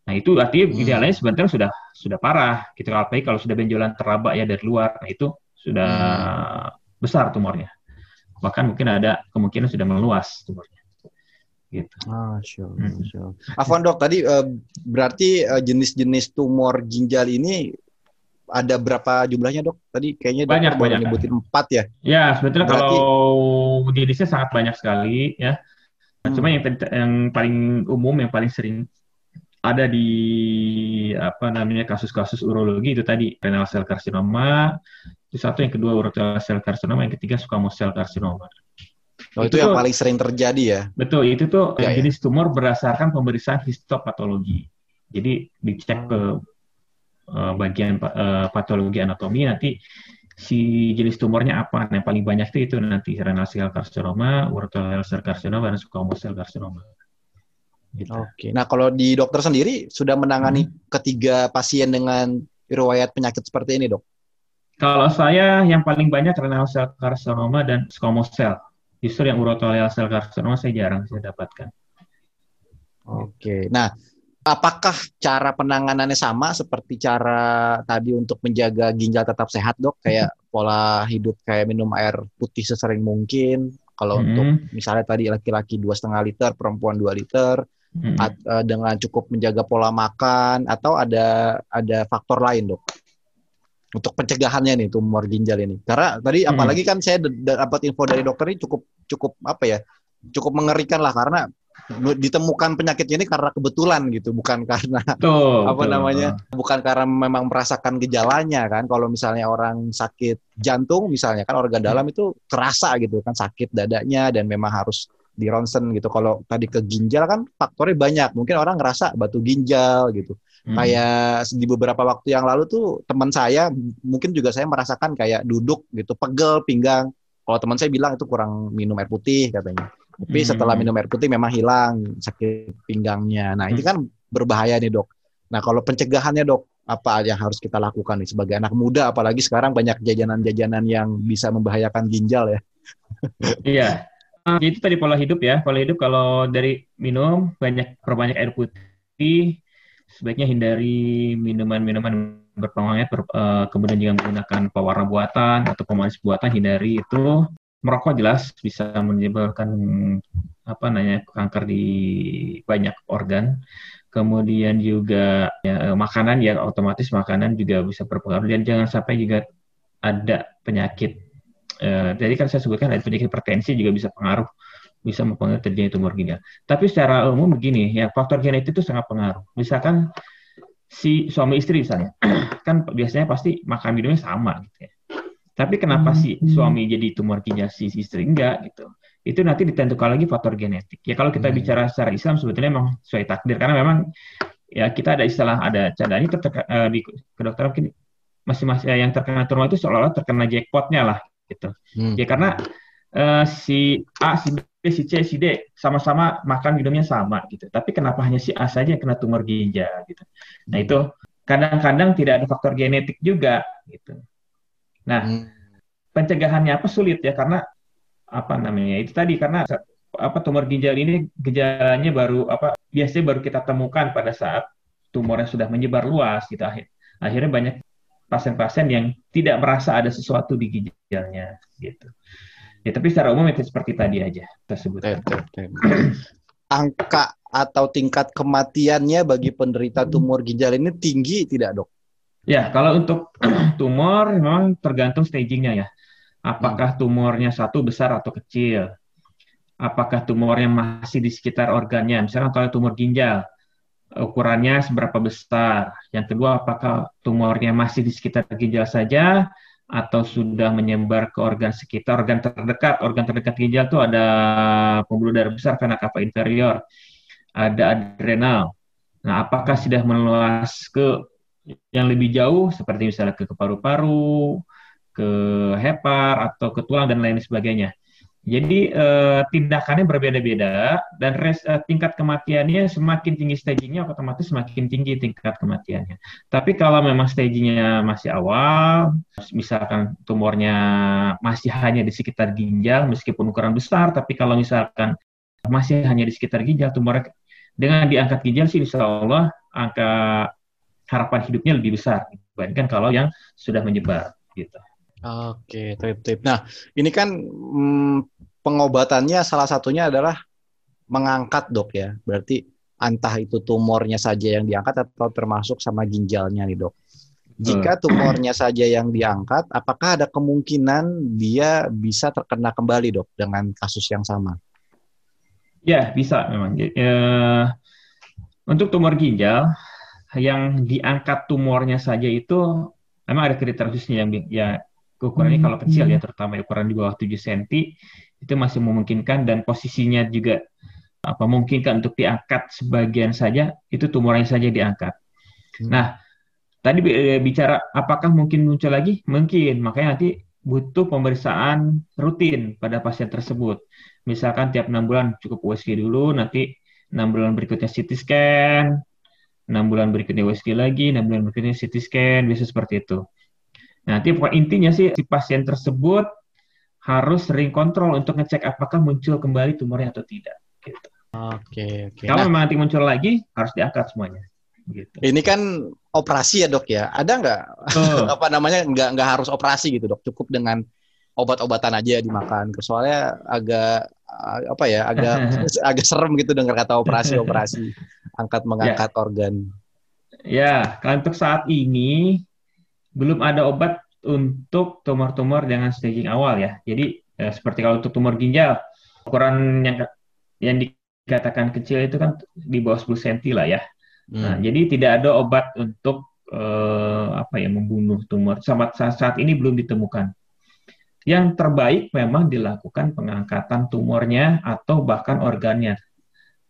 nah itu artinya hmm. gejalanya sebenarnya sudah sudah parah. Gitu. Apalagi kalau sudah benjolan terabak ya dari luar, nah itu sudah hmm. besar tumornya. Bahkan mungkin ada kemungkinan sudah meluas tumornya gitu. Ah, sure, hmm. sure. Afwan dok, tadi uh, berarti uh, jenis-jenis tumor ginjal ini ada berapa jumlahnya dok? Tadi kayaknya banyak dok banyak nyebutin empat ya? Ya sebetulnya berarti... kalau jenisnya sangat banyak sekali ya. Hmm. Cuma yang yang paling umum yang paling sering ada di apa namanya kasus-kasus urologi itu tadi renal cell carcinoma, itu satu yang kedua urothelial cell carcinoma, yang ketiga squamous cell carcinoma. Oh, itu, itu yang tuh, paling sering terjadi ya? Betul, itu tuh ya, jenis ya. tumor berdasarkan pemeriksaan histopatologi. Jadi dicek ke uh, bagian uh, patologi anatomi nanti si jenis tumornya apa. Nah, yang paling banyak itu itu nanti renal cell carcinoma, urothelial cell carcinoma, dan squamous cell carcinoma. Gitu. Oke. Nah, kalau di dokter sendiri sudah menangani hmm. ketiga pasien dengan riwayat penyakit seperti ini, Dok? Kalau saya yang paling banyak renal cell carcinoma dan squamous cell. Justru yang urothelial cell carcinoma saya jarang saya dapatkan. Oke. Nah, apakah cara penanganannya sama seperti cara tadi untuk menjaga ginjal tetap sehat, Dok? Kayak pola hidup kayak minum air putih sesering mungkin. Kalau hmm. untuk misalnya tadi laki-laki dua setengah liter, perempuan 2 liter, hmm. at, uh, dengan cukup menjaga pola makan atau ada ada faktor lain, Dok? untuk pencegahannya nih tumor ginjal ini. Karena tadi hmm. apalagi kan saya dapat info dari dokter ini cukup cukup apa ya? Cukup mengerikan lah karena ditemukan penyakitnya ini karena kebetulan gitu, bukan karena tuh, apa tuh. namanya? Bukan karena memang merasakan gejalanya kan. Kalau misalnya orang sakit jantung misalnya kan organ dalam itu kerasa gitu kan sakit dadanya dan memang harus di ronsen gitu. Kalau tadi ke ginjal kan faktornya banyak. Mungkin orang ngerasa batu ginjal gitu. Hmm. Kayak di beberapa waktu yang lalu tuh teman saya mungkin juga saya merasakan kayak duduk gitu, pegel pinggang. Kalau teman saya bilang itu kurang minum air putih katanya. Tapi hmm. setelah minum air putih memang hilang sakit pinggangnya. Nah, ini hmm. kan berbahaya nih, Dok. Nah, kalau pencegahannya, Dok, apa yang harus kita lakukan nih sebagai anak muda apalagi sekarang banyak jajanan-jajanan yang bisa membahayakan ginjal ya. iya. Itu tadi pola hidup ya. Pola hidup kalau dari minum banyak perbanyak air putih, sebaiknya hindari minuman-minuman berpengawet, ber, uh, kemudian juga menggunakan pewarna buatan atau pemanis buatan, hindari itu. Merokok jelas bisa menyebabkan apa namanya kanker di banyak organ. Kemudian juga ya, makanan ya otomatis makanan juga bisa berpengaruh dan jangan sampai juga ada penyakit. Jadi kan saya sebutkan ada penyakit hipertensi juga bisa pengaruh bisa mempengaruhi terjadinya tumor ginjal. Tapi secara umum begini, ya faktor genetik itu sangat pengaruh. Misalkan si suami istri misalnya, kan biasanya pasti makan minumnya sama gitu ya. Tapi kenapa hmm. si suami jadi tumor ginjal si istri enggak gitu? Itu nanti ditentukan lagi faktor genetik. Ya kalau kita hmm. bicara secara Islam sebetulnya memang sesuai takdir karena memang ya kita ada istilah ada cadang ini uh, di kedokteran mungkin masih-masih yang terkena tumor itu seolah-olah terkena jackpotnya lah gitu. Hmm. Ya karena uh, si A, si B, si C, si D sama-sama makan minumnya sama gitu. Tapi kenapa hanya si A saja yang kena tumor ginjal gitu. Nah itu kadang-kadang tidak ada faktor genetik juga gitu. Nah hmm. pencegahannya apa sulit ya karena apa namanya itu tadi karena apa tumor ginjal ini gejalanya baru apa biasanya baru kita temukan pada saat tumornya sudah menyebar luas gitu akhir akhirnya banyak pasien-pasien yang tidak merasa ada sesuatu di ginjalnya gitu. Ya, tapi secara umum itu seperti tadi aja tersebut. Angka atau tingkat kematiannya bagi penderita tumor ginjal ini tinggi tidak dok? Ya, kalau untuk tumor memang tergantung stagingnya ya. Apakah hmm. tumornya satu besar atau kecil? Apakah tumornya masih di sekitar organnya? Misalnya kalau tumor ginjal, ukurannya seberapa besar? Yang kedua, apakah tumornya masih di sekitar ginjal saja atau sudah menyebar ke organ sekitar, organ terdekat. Organ terdekat ginjal itu ada pembuluh darah besar vena cava inferior, ada adrenal. Nah, apakah sudah meluas ke yang lebih jauh seperti misalnya ke paru-paru, ke hepar atau ke tulang dan lain sebagainya. Jadi eh, tindakannya berbeda-beda dan res, eh, tingkat kematiannya semakin tinggi stagingnya otomatis semakin tinggi tingkat kematiannya. Tapi kalau memang stagingnya masih awal, misalkan tumornya masih hanya di sekitar ginjal meskipun ukuran besar, tapi kalau misalkan masih hanya di sekitar ginjal, tumor dengan diangkat ginjal sih insya Allah angka harapan hidupnya lebih besar dibandingkan kalau yang sudah menyebar gitu. Oke, tip. Nah, ini kan hmm, pengobatannya salah satunya adalah mengangkat dok ya. Berarti entah itu tumornya saja yang diangkat atau termasuk sama ginjalnya nih dok. Jika tumornya saja yang diangkat, apakah ada kemungkinan dia bisa terkena kembali dok dengan kasus yang sama? Ya bisa memang. E, untuk tumor ginjal yang diangkat tumornya saja itu memang ada kriteria khususnya yang ya ukurannya kalau kecil ya hmm. terutama ukuran di bawah 7 cm itu masih memungkinkan dan posisinya juga apa memungkinkan untuk diangkat sebagian saja itu tumornya saja diangkat. Hmm. Nah, tadi eh, bicara apakah mungkin muncul lagi? Mungkin, makanya nanti butuh pemeriksaan rutin pada pasien tersebut. Misalkan tiap enam bulan cukup USG dulu, nanti enam bulan berikutnya CT scan, enam bulan berikutnya USG lagi, enam bulan berikutnya CT scan, biasa seperti itu. Nanti intinya sih si pasien tersebut harus sering kontrol untuk ngecek apakah muncul kembali tumornya atau tidak. Gitu. Oke, oke. Kalau nah, memang nanti muncul lagi, harus diangkat semuanya. Gitu. Ini kan operasi ya dok ya. Ada nggak oh. apa namanya nggak nggak harus operasi gitu dok. Cukup dengan obat-obatan aja dimakan. Soalnya agak apa ya agak agak serem gitu dengar kata operasi-operasi angkat mengangkat ya. organ. Ya, kalau untuk saat ini belum ada obat untuk tumor-tumor dengan staging awal ya. Jadi eh, seperti kalau untuk tumor ginjal, ukuran yang yang dikatakan kecil itu kan di bawah 10 cm lah ya. Hmm. Nah, jadi tidak ada obat untuk eh, apa ya membunuh tumor. Saat, saat ini belum ditemukan. Yang terbaik memang dilakukan pengangkatan tumornya atau bahkan organnya.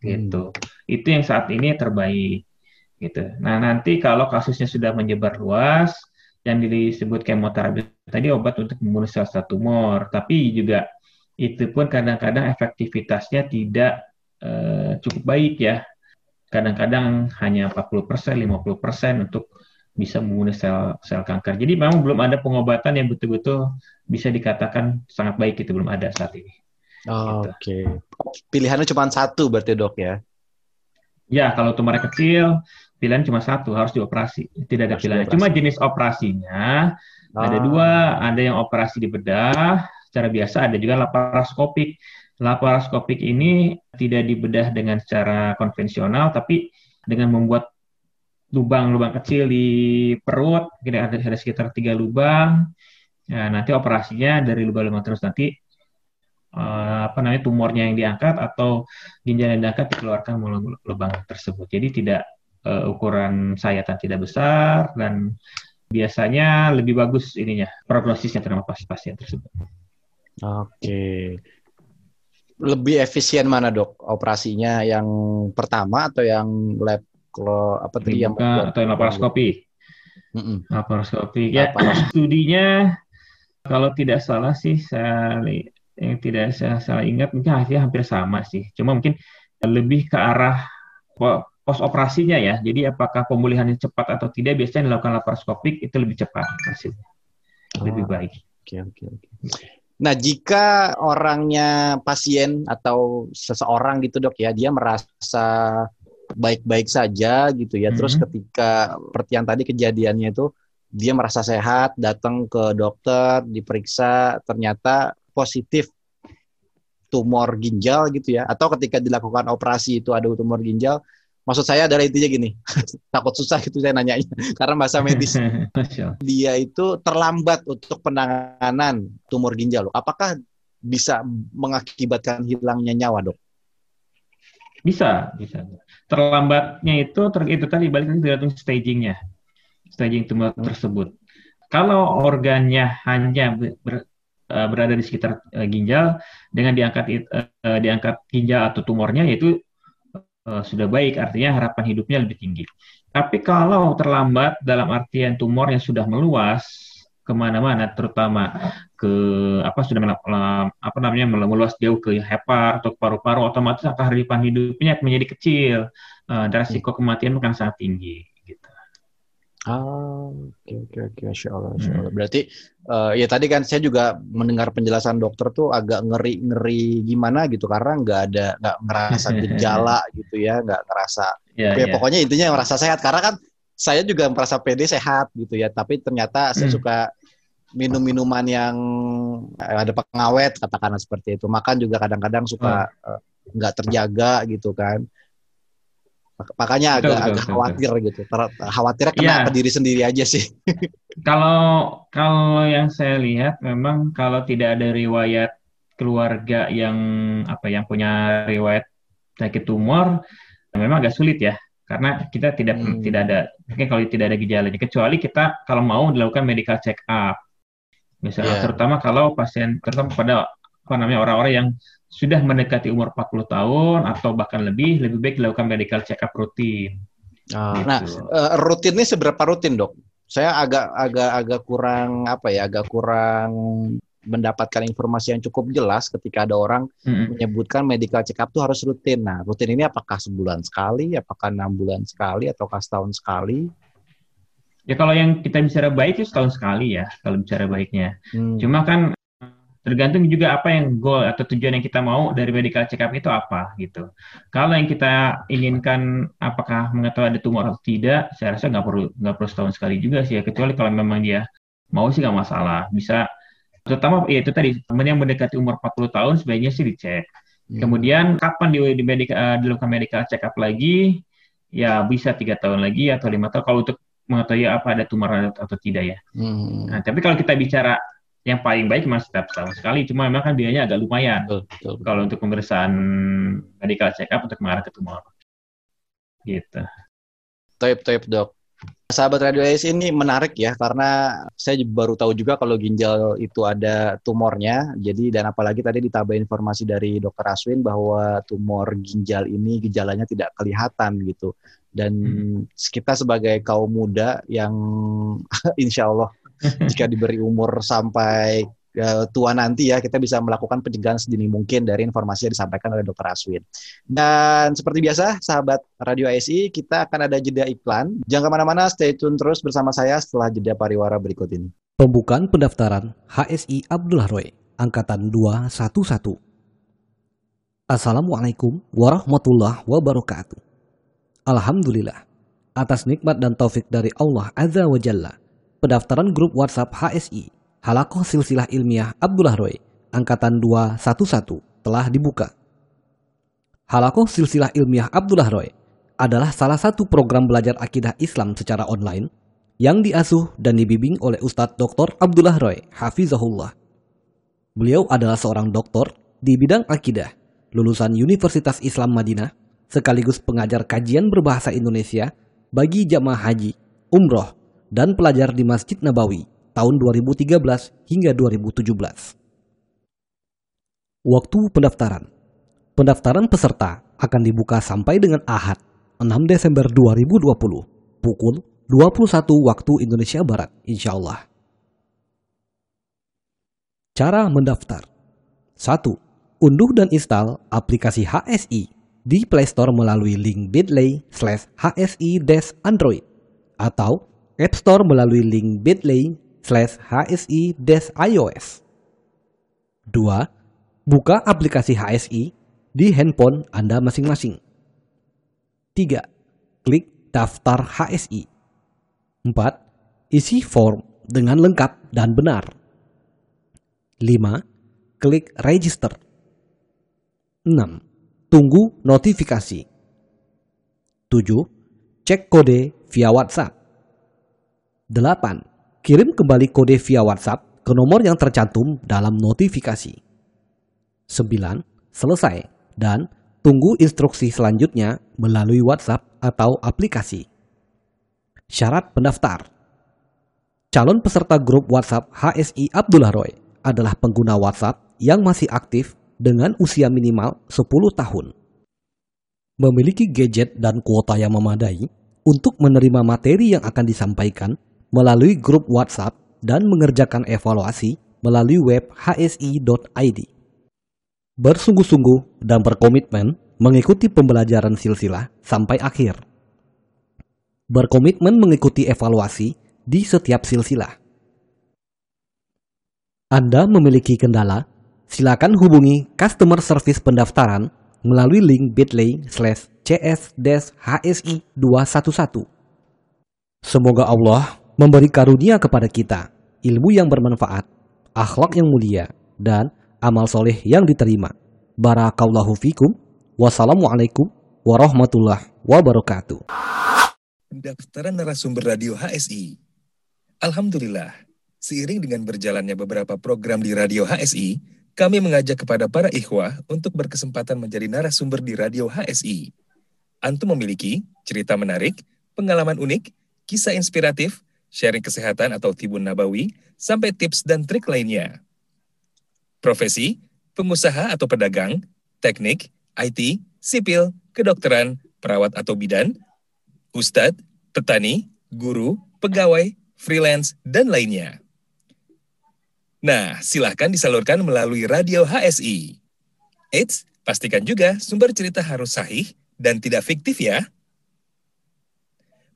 Gitu. Hmm. Itu yang saat ini terbaik. Gitu. Nah, nanti kalau kasusnya sudah menyebar luas, yang disebut kemoterapi tadi obat untuk membunuh sel-sel tumor, tapi juga itu pun kadang-kadang efektivitasnya tidak uh, cukup baik ya. Kadang-kadang hanya 40%, 50% untuk bisa membunuh sel sel kanker. Jadi memang belum ada pengobatan yang betul-betul bisa dikatakan sangat baik itu belum ada saat ini. Oh, gitu. Oke. Okay. Pilihannya cuma satu berarti dok ya? Ya, kalau tumornya kecil, pilihan cuma satu, harus dioperasi. Tidak ada pilihan. Cuma jenis operasinya oh. ada dua, ada yang operasi di bedah, secara biasa ada juga laparoskopik. Laparoskopik ini tidak dibedah dengan secara konvensional, tapi dengan membuat lubang-lubang kecil di perut, kira ada, ada sekitar tiga lubang. Ya, nanti operasinya dari lubang-lubang terus nanti uh, apa namanya tumornya yang diangkat atau ginjal yang diangkat dikeluarkan melalui lubang tersebut. Jadi tidak uh, ukuran sayatan tidak besar dan biasanya lebih bagus ininya prognosisnya terhadap pasien tersebut. Oke. Lebih efisien mana dok operasinya yang pertama atau yang lab kalau apa tadi yang atau yang laparoskopi? Mm -mm. Laparoskopi ya. Studinya kalau tidak salah sih saya yang tidak saya salah ingat mungkin hasilnya hampir sama sih. Cuma mungkin lebih ke arah pos operasinya ya. Jadi apakah pemulihannya cepat atau tidak biasanya dilakukan laparoskopik itu lebih cepat hasilnya. Lebih ah, baik. Oke oke oke. Nah, jika orangnya pasien atau seseorang gitu dok ya, dia merasa baik-baik saja gitu ya. Mm -hmm. Terus ketika seperti yang tadi kejadiannya itu dia merasa sehat, datang ke dokter, diperiksa, ternyata positif tumor ginjal gitu ya atau ketika dilakukan operasi itu ada tumor ginjal maksud saya adalah intinya gini takut susah gitu saya nanya karena bahasa medis. Dia itu terlambat untuk penanganan tumor ginjal apakah bisa mengakibatkan hilangnya nyawa dok? Bisa bisa. Terlambatnya itu ter itu tadi balik lagi tergantung stagingnya staging tumor tersebut. Kalau organnya hanya ber, uh, berada di sekitar uh, ginjal dengan diangkat uh, diangkat ginjal atau tumornya yaitu uh, sudah baik artinya harapan hidupnya lebih tinggi. Tapi kalau terlambat dalam artian tumor yang sudah meluas ke mana-mana, terutama ke apa sudah apa namanya meluas jauh ke hepar atau paru-paru, otomatis angka harapan hidupnya menjadi kecil uh, dan risiko kematian akan sangat tinggi. Ah, oke oke oke, masya Allah, masya Allah. Hmm. Berarti uh, ya tadi kan saya juga mendengar penjelasan dokter tuh agak ngeri ngeri gimana gitu karena nggak ada nggak ngerasa gejala gitu ya, nggak ngerasa. Yeah, ya yeah. pokoknya intinya merasa sehat karena kan saya juga merasa pede sehat gitu ya, tapi ternyata saya hmm. suka minum minuman yang ada pengawet katakanlah seperti itu, makan juga kadang-kadang suka hmm. Eh, nggak hmm. uh, terjaga gitu kan. Makanya agak, betul, agak betul, khawatir betul. gitu. Khawatirnya kena ya. ke diri sendiri aja sih. kalau kalau yang saya lihat memang kalau tidak ada riwayat keluarga yang apa yang punya riwayat sakit tumor memang agak sulit ya karena kita tidak hmm. tidak ada mungkin kalau tidak ada gejalanya kecuali kita kalau mau dilakukan medical check up misalnya yeah. terutama kalau pasien terutama pada apa namanya orang-orang yang sudah mendekati umur 40 tahun atau bahkan lebih, lebih baik dilakukan medical check up rutin. Ah, gitu. Nah, uh, rutinnya seberapa rutin, Dok? Saya agak agak agak kurang apa ya, agak kurang mendapatkan informasi yang cukup jelas ketika ada orang mm-hmm. menyebutkan medical check up itu harus rutin. Nah, rutin ini apakah sebulan sekali, apakah enam bulan sekali, ataukah setahun sekali? Ya kalau yang kita bicara baik itu setahun sekali ya, kalau bicara baiknya. Hmm. Cuma kan Tergantung juga apa yang goal atau tujuan yang kita mau dari medical check up itu apa gitu. Kalau yang kita inginkan apakah mengetahui ada tumor atau tidak, saya rasa nggak perlu nggak perlu setahun sekali juga sih ya. Kecuali kalau memang dia mau sih nggak masalah. Bisa terutama ya itu tadi teman yang mendekati umur 40 tahun sebaiknya sih dicek. Hmm. Kemudian kapan di, di medical, uh, dilakukan medical check up lagi? Ya bisa tiga tahun lagi atau lima tahun kalau untuk mengetahui apa ada tumor atau tidak ya. Hmm. Nah, tapi kalau kita bicara yang paling baik masih setiap tahun sekali, cuma memang kan biayanya agak lumayan. Betul, betul, betul. Kalau untuk pemeriksaan medical check up untuk mengarah ke tumor. Gitu. Tape, tape dok. Sahabat Radio AS ini menarik ya karena saya baru tahu juga kalau ginjal itu ada tumornya. Jadi dan apalagi tadi ditambah informasi dari Dokter Aswin bahwa tumor ginjal ini gejalanya tidak kelihatan gitu. Dan hmm. kita sebagai kaum muda yang insya Allah jika diberi umur sampai uh, tua nanti ya kita bisa melakukan pencegahan sedini mungkin dari informasi yang disampaikan oleh Dr. Aswin. Dan seperti biasa, sahabat Radio ASI, kita akan ada jeda iklan. Jangan ke mana-mana, stay tune terus bersama saya setelah jeda pariwara berikut ini. Pembukaan pendaftaran HSI Abdullah Roy, Angkatan 211. Assalamualaikum warahmatullahi wabarakatuh. Alhamdulillah, atas nikmat dan taufik dari Allah Azza wa Jalla, pendaftaran grup WhatsApp HSI, Halakoh Silsilah Ilmiah Abdullah Roy, Angkatan 211 telah dibuka. Halakoh Silsilah Ilmiah Abdullah Roy adalah salah satu program belajar akidah Islam secara online yang diasuh dan dibimbing oleh Ustadz Dr. Abdullah Roy, Hafizahullah. Beliau adalah seorang doktor di bidang akidah lulusan Universitas Islam Madinah, sekaligus pengajar kajian berbahasa Indonesia bagi jamaah haji, umroh, dan pelajar di Masjid Nabawi tahun 2013 hingga 2017. Waktu pendaftaran Pendaftaran peserta akan dibuka sampai dengan Ahad 6 Desember 2020 pukul 21 waktu Indonesia Barat insya Allah. Cara mendaftar 1 Unduh dan install aplikasi HSI di Play Store melalui link bit.ly slash HSI Android atau App Store melalui link bit.ly slash HSI iOS. 2. Buka aplikasi HSI di handphone Anda masing-masing. 3. Klik daftar HSI. 4. Isi form dengan lengkap dan benar. 5. Klik register. 6. Tunggu notifikasi. 7. Cek kode via WhatsApp. 8. Kirim kembali kode via WhatsApp ke nomor yang tercantum dalam notifikasi. 9. Selesai dan tunggu instruksi selanjutnya melalui WhatsApp atau aplikasi. Syarat pendaftar Calon peserta grup WhatsApp HSI Abdullah Roy adalah pengguna WhatsApp yang masih aktif dengan usia minimal 10 tahun. Memiliki gadget dan kuota yang memadai untuk menerima materi yang akan disampaikan melalui grup WhatsApp dan mengerjakan evaluasi melalui web hsi.id. Bersungguh-sungguh dan berkomitmen mengikuti pembelajaran silsilah sampai akhir. Berkomitmen mengikuti evaluasi di setiap silsilah. Anda memiliki kendala silakan hubungi customer service pendaftaran melalui link bit.ly slash cs-hsi211. Semoga Allah memberi karunia kepada kita, ilmu yang bermanfaat, akhlak yang mulia, dan amal soleh yang diterima. Barakallahu fikum. Wassalamualaikum warahmatullahi wabarakatuh. Pendaftaran narasumber radio HSI. Alhamdulillah, seiring dengan berjalannya beberapa program di radio HSI, kami mengajak kepada para ikhwah untuk berkesempatan menjadi narasumber di Radio HSI. Antum memiliki cerita menarik, pengalaman unik, kisah inspiratif, sharing kesehatan atau tibun nabawi, sampai tips dan trik lainnya. Profesi, pengusaha atau pedagang, teknik, IT, sipil, kedokteran, perawat atau bidan, ustadz, petani, guru, pegawai, freelance, dan lainnya. Nah, silahkan disalurkan melalui radio HSI. Eits, pastikan juga sumber cerita harus sahih dan tidak fiktif ya.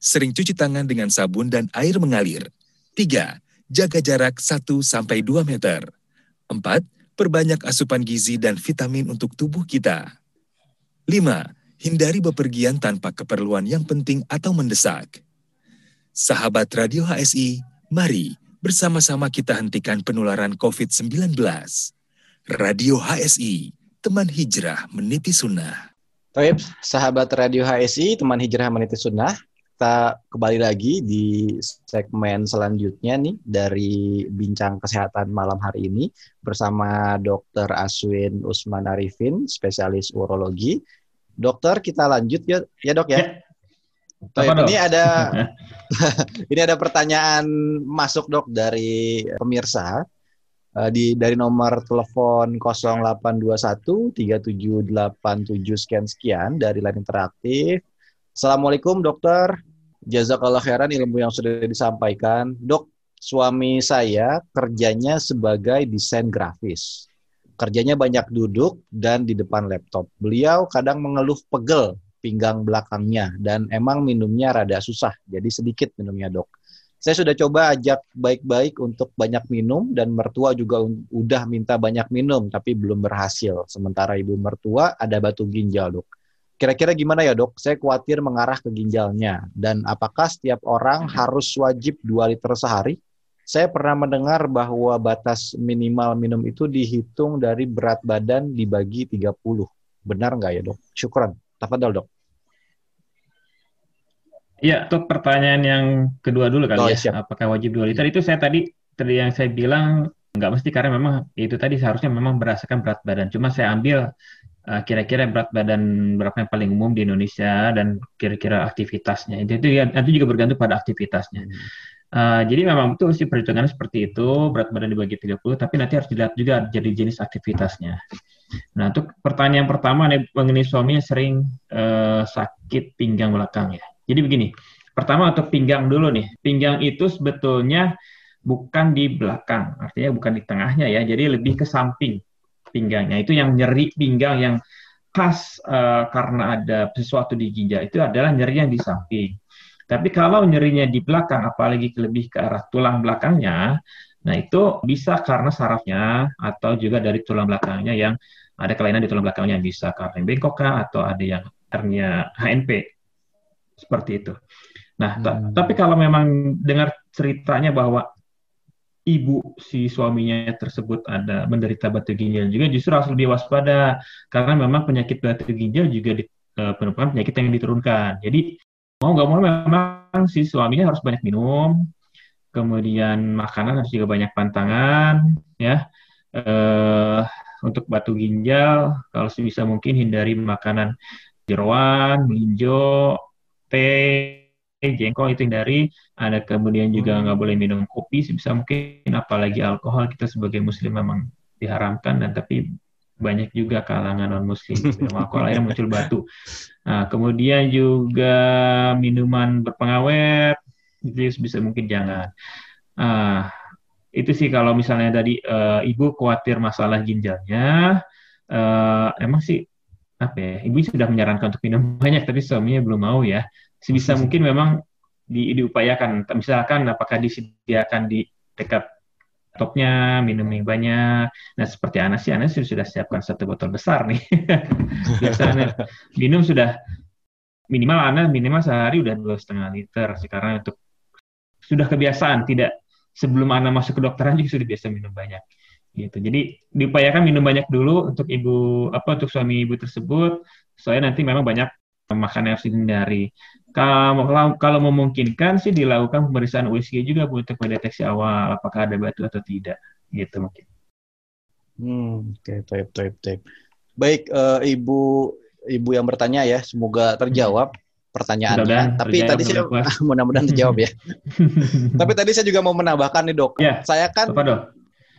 sering cuci tangan dengan sabun dan air mengalir. Tiga, jaga jarak 1-2 meter. Empat, perbanyak asupan gizi dan vitamin untuk tubuh kita. Lima, hindari bepergian tanpa keperluan yang penting atau mendesak. Sahabat Radio HSI, mari bersama-sama kita hentikan penularan COVID-19. Radio HSI, teman hijrah meniti sunnah. Baik, sahabat Radio HSI, teman hijrah meniti sunnah, kita kembali lagi di segmen selanjutnya nih dari bincang kesehatan malam hari ini bersama Dr. Aswin Usman Arifin, spesialis urologi. Dokter, kita lanjut ya, ya dok ya. ya. Baik, ini ada ini ada pertanyaan masuk dok dari pemirsa uh, di dari nomor telepon 0821 3787 sekian sekian dari line interaktif. Assalamualaikum dokter, jazakallah khairan ilmu yang sudah disampaikan. Dok, suami saya kerjanya sebagai desain grafis. Kerjanya banyak duduk dan di depan laptop. Beliau kadang mengeluh pegel pinggang belakangnya dan emang minumnya rada susah, jadi sedikit minumnya dok. Saya sudah coba ajak baik-baik untuk banyak minum dan mertua juga udah minta banyak minum tapi belum berhasil. Sementara ibu mertua ada batu ginjal, Dok. Kira-kira gimana ya, Dok? Saya khawatir mengarah ke ginjalnya dan apakah setiap orang harus wajib 2 liter sehari? Saya pernah mendengar bahwa batas minimal minum itu dihitung dari berat badan dibagi 30. Benar nggak ya, Dok? Syukran. Tafadhol, Dok. Ya, untuk pertanyaan yang kedua dulu kali oh, ya. Siap. Apakah wajib 2 liter? Itu saya tadi, tadi yang saya bilang nggak mesti karena memang itu tadi seharusnya memang berdasarkan berat badan. Cuma saya ambil uh, kira-kira berat badan berapa yang paling umum di Indonesia dan kira-kira aktivitasnya. Itu, itu ya, nanti juga bergantung pada aktivitasnya. Uh, jadi memang betul sih perhitungannya seperti itu, berat badan dibagi 30, tapi nanti harus dilihat juga jadi jenis aktivitasnya. Nah, untuk pertanyaan pertama nih mengenai suami yang sering uh, sakit pinggang belakang ya. Jadi begini, pertama untuk pinggang dulu nih. Pinggang itu sebetulnya bukan di belakang, artinya bukan di tengahnya ya. Jadi lebih ke samping pinggangnya. Itu yang nyeri pinggang yang khas uh, karena ada sesuatu di ginjal itu adalah nyeri yang di samping. Tapi kalau nyerinya di belakang, apalagi lebih ke arah tulang belakangnya, nah itu bisa karena sarafnya atau juga dari tulang belakangnya yang ada kelainan di tulang belakangnya bisa karena bengkok atau ada yang hernia HNP seperti itu. Nah, hmm. tapi kalau memang dengar ceritanya bahwa ibu si suaminya tersebut ada menderita batu ginjal juga justru harus lebih waspada karena memang penyakit batu ginjal juga di, uh, penyakit yang diturunkan. Jadi mau nggak mau memang si suaminya harus banyak minum, kemudian makanan harus juga banyak pantangan, ya. Uh, untuk batu ginjal, kalau sebisa mungkin hindari makanan jeroan, melinjo, teh jengkol itu hindari ada kemudian juga hmm. nggak boleh minum kopi sebisa mungkin apalagi alkohol. Kita sebagai muslim memang diharamkan dan tapi banyak juga kalangan non muslim minum alkohol akhirnya muncul batu. Nah, kemudian juga minuman berpengawet itu bisa mungkin jangan. Ah itu sih kalau misalnya tadi uh, ibu khawatir masalah ginjalnya. Uh, emang sih apa ya ibu sudah menyarankan untuk minum banyak tapi suaminya belum mau ya sebisa mungkin memang di, diupayakan misalkan apakah disediakan di dekat topnya minum yang banyak nah seperti Anas sih Anas sudah siapkan satu botol besar nih biasanya minum sudah minimal Anas minimal sehari udah dua setengah liter sekarang untuk sudah kebiasaan tidak sebelum Anas masuk ke dokteran juga sudah biasa minum banyak gitu. Jadi diupayakan minum banyak dulu untuk ibu apa untuk suami ibu tersebut. Soalnya nanti memang banyak makanan yang harus dihindari. Kalau, kalau memungkinkan sih dilakukan pemeriksaan USG juga Bu untuk mendeteksi awal apakah ada batu atau tidak. Gitu mungkin. Hmm, oke, okay, tape, tape, tape. Baik, uh, Ibu Ibu yang bertanya ya, semoga terjawab pertanyaannya. Mudah Tapi tadi saya mudah-mudahan terjawab ya. Tapi tadi saya juga mau menambahkan nih dok. Ya, saya kan apa, dok?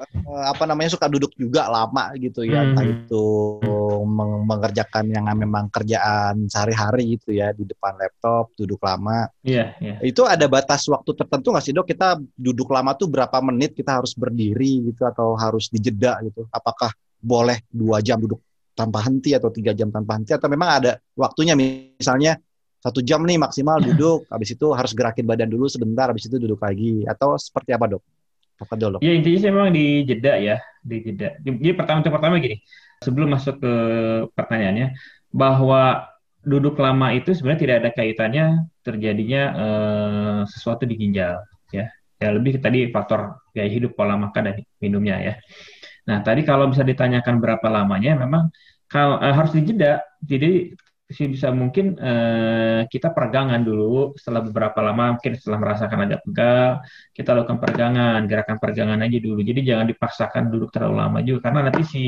Eh, apa namanya suka duduk juga lama gitu ya, hmm. entah itu meng mengerjakan yang memang kerjaan sehari-hari gitu ya di depan laptop duduk lama. Iya. Yeah, yeah. Itu ada batas waktu tertentu nggak sih dok? Kita duduk lama tuh berapa menit kita harus berdiri gitu atau harus dijeda gitu? Apakah boleh dua jam duduk tanpa henti atau tiga jam tanpa henti atau memang ada waktunya misalnya satu jam nih maksimal duduk, habis itu harus gerakin badan dulu sebentar, habis itu duduk lagi atau seperti apa dok? Apa dulu? Ya intinya sih memang di jeda ya, di jeda. Jadi pertama untuk pertama gini, sebelum masuk ke pertanyaannya, bahwa duduk lama itu sebenarnya tidak ada kaitannya terjadinya eh, sesuatu di ginjal, ya. Ya lebih tadi faktor gaya hidup, pola makan dan minumnya ya. Nah tadi kalau bisa ditanyakan berapa lamanya, memang kalau, eh, harus dijeda. Jadi bisa mungkin uh, kita peregangan dulu setelah beberapa lama mungkin setelah merasakan agak pegal kita lakukan peregangan gerakan peregangan aja dulu jadi jangan dipaksakan duduk terlalu lama juga karena nanti si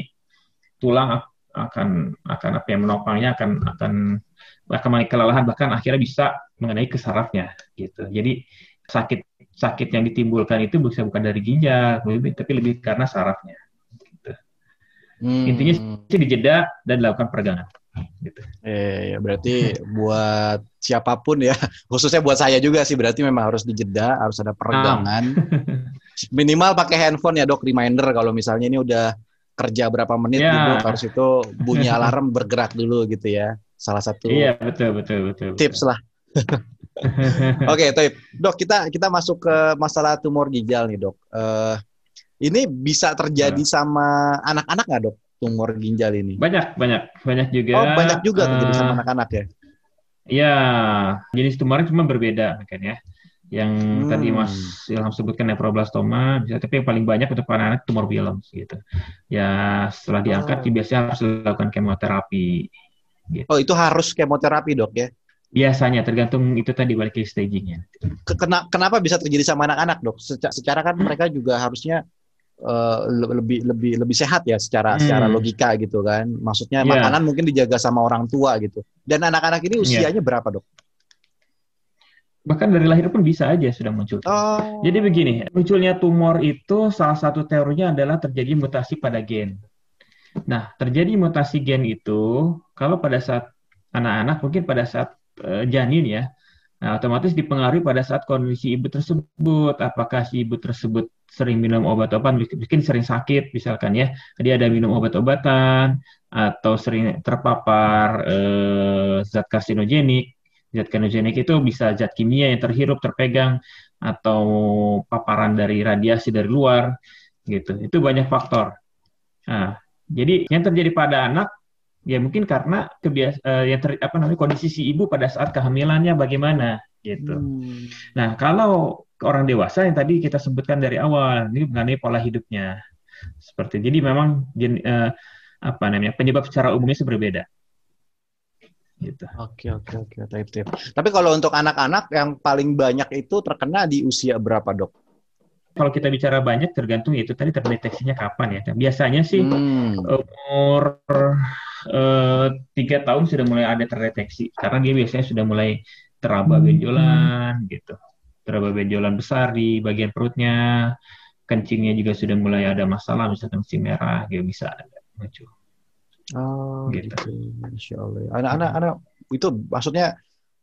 tulang akan akan apa yang menopangnya akan akan akan kelelahan bahkan akhirnya bisa mengenai ke sarafnya gitu jadi sakit sakit yang ditimbulkan itu bisa bukan dari ginjal tapi lebih karena sarafnya gitu. hmm. intinya sih dijeda dan dilakukan peregangan gitu. Eh, ya berarti buat siapa pun ya, khususnya buat saya juga sih berarti memang harus dijeda, harus ada peregangan. Ah. Minimal pakai handphone ya dok, reminder kalau misalnya ini udah kerja berapa menit yeah. gitu, harus itu bunyi alarm bergerak dulu gitu ya. Salah satu Iya, betul betul betul. Tips lah. Oke, okay, dok kita kita masuk ke masalah tumor ginjal nih dok. Uh, ini bisa terjadi yeah. sama anak-anak nggak dok? tumor ginjal ini? Banyak, banyak, banyak juga. Oh, banyak juga uh, terjadi sama anak-anak ya? Iya, jenis tumornya cuma berbeda kan ya. Yang hmm. tadi Mas Ilham sebutkan nephroblastoma, bisa, tapi yang paling banyak untuk anak-anak tumor Wilms gitu. Ya setelah diangkat, oh. biasanya harus dilakukan kemoterapi. Gitu. Oh itu harus kemoterapi dok ya? Biasanya tergantung itu tadi balik ke stagingnya. Kenapa bisa terjadi sama anak-anak dok? Secara kan mereka juga harusnya uh, lebih lebih lebih sehat ya secara hmm. secara logika gitu kan. Maksudnya yeah. makanan mungkin dijaga sama orang tua gitu. Dan anak-anak ini iya. usianya yeah. berapa, Dok? Bahkan dari lahir pun bisa aja sudah muncul. Oh. Jadi begini, munculnya tumor itu salah satu teorinya adalah terjadi mutasi pada gen. Nah, terjadi mutasi gen itu kalau pada saat anak-anak mungkin pada saat uh, janin ya, Nah, otomatis dipengaruhi pada saat kondisi ibu tersebut. Apakah si ibu tersebut sering minum obat-obatan, mungkin sering sakit misalkan ya, dia ada minum obat-obatan, atau sering terpapar eh, zat karsinogenik. Zat karsinogenik itu bisa zat kimia yang terhirup, terpegang, atau paparan dari radiasi dari luar, gitu. Itu banyak faktor. Nah, jadi yang terjadi pada anak ya mungkin karena kebias uh, yang ter apa namanya kondisi si ibu pada saat kehamilannya bagaimana gitu. Hmm. Nah, kalau orang dewasa yang tadi kita sebutkan dari awal ini mengenai pola hidupnya. Seperti jadi memang jen, uh, apa namanya penyebab secara umumnya berbeda. Gitu. Oke oke oke tip tip. Tapi kalau untuk anak-anak yang paling banyak itu terkena di usia berapa dok? Kalau kita bicara banyak tergantung itu tadi terdeteksinya kapan ya. Biasanya sih hmm. umur Eh, tiga tahun sudah mulai ada terdeteksi karena dia biasanya sudah mulai teraba hmm. benjolan gitu teraba benjolan besar di bagian perutnya kencingnya juga sudah mulai ada masalah misalkan kencing merah gitu bisa ada muncul oh gitu, gitu. Masya Allah anak-anak anak itu maksudnya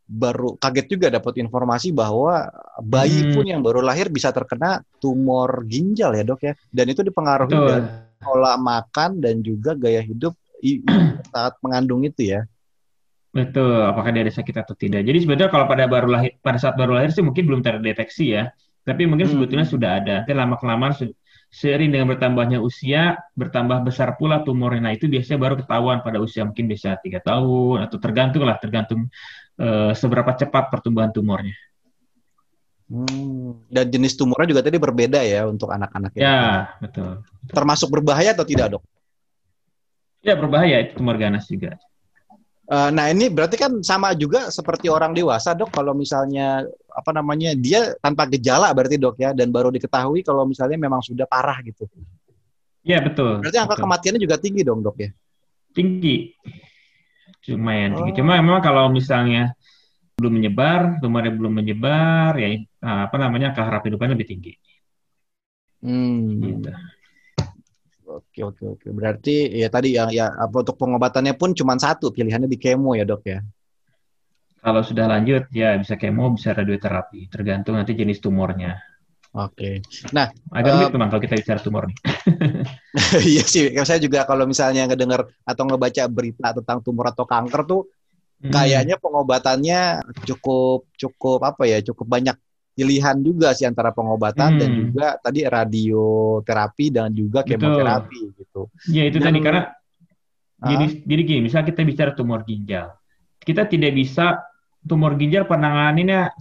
baru kaget juga dapat informasi bahwa bayi hmm. pun yang baru lahir bisa terkena tumor ginjal ya dok ya dan itu dipengaruhi dari pola makan dan juga gaya hidup saat mengandung itu ya. Betul, apakah dia ada sakit atau tidak. Jadi sebetulnya kalau pada baru lahir pada saat baru lahir sih mungkin belum terdeteksi ya. Tapi mungkin hmm. sebetulnya sudah ada. Tapi lama kelamaan seiring dengan bertambahnya usia, bertambah besar pula tumornya. Nah itu biasanya baru ketahuan pada usia mungkin bisa tiga tahun atau tergantung lah, tergantung uh, seberapa cepat pertumbuhan tumornya. Hmm. Dan jenis tumornya juga tadi berbeda ya untuk anak-anak ya. Ya, betul, betul. Termasuk berbahaya atau tidak dok? Ya berbahaya itu tumor ganas juga. Uh, nah ini berarti kan sama juga seperti orang dewasa dok kalau misalnya apa namanya dia tanpa gejala berarti dok ya dan baru diketahui kalau misalnya memang sudah parah gitu. Iya betul. Berarti angka betul. kematiannya juga tinggi dong dok ya? Tinggi, lumayan oh. tinggi. Cuma memang kalau misalnya belum menyebar, tumornya belum menyebar, ya apa namanya angka harap hidupannya lebih tinggi. Hmm. Gitu. Oke oke oke. Berarti ya tadi yang ya apa untuk pengobatannya pun cuma satu pilihannya di kemo ya dok ya. Kalau sudah lanjut ya bisa kemo bisa radioterapi tergantung nanti jenis tumornya. Oke. Nah, agak uh, memang kalau kita bicara tumor nih. iya sih, saya juga kalau misalnya ngedengar atau ngebaca berita tentang tumor atau kanker tuh hmm. kayaknya pengobatannya cukup cukup apa ya, cukup banyak pilihan juga sih antara pengobatan hmm. dan juga tadi radioterapi dan juga kemoterapi Betul. gitu. Ya itu dan, tadi karena uh, jadi jadi gini, misal kita bicara tumor ginjal, kita tidak bisa tumor ginjal penanganannya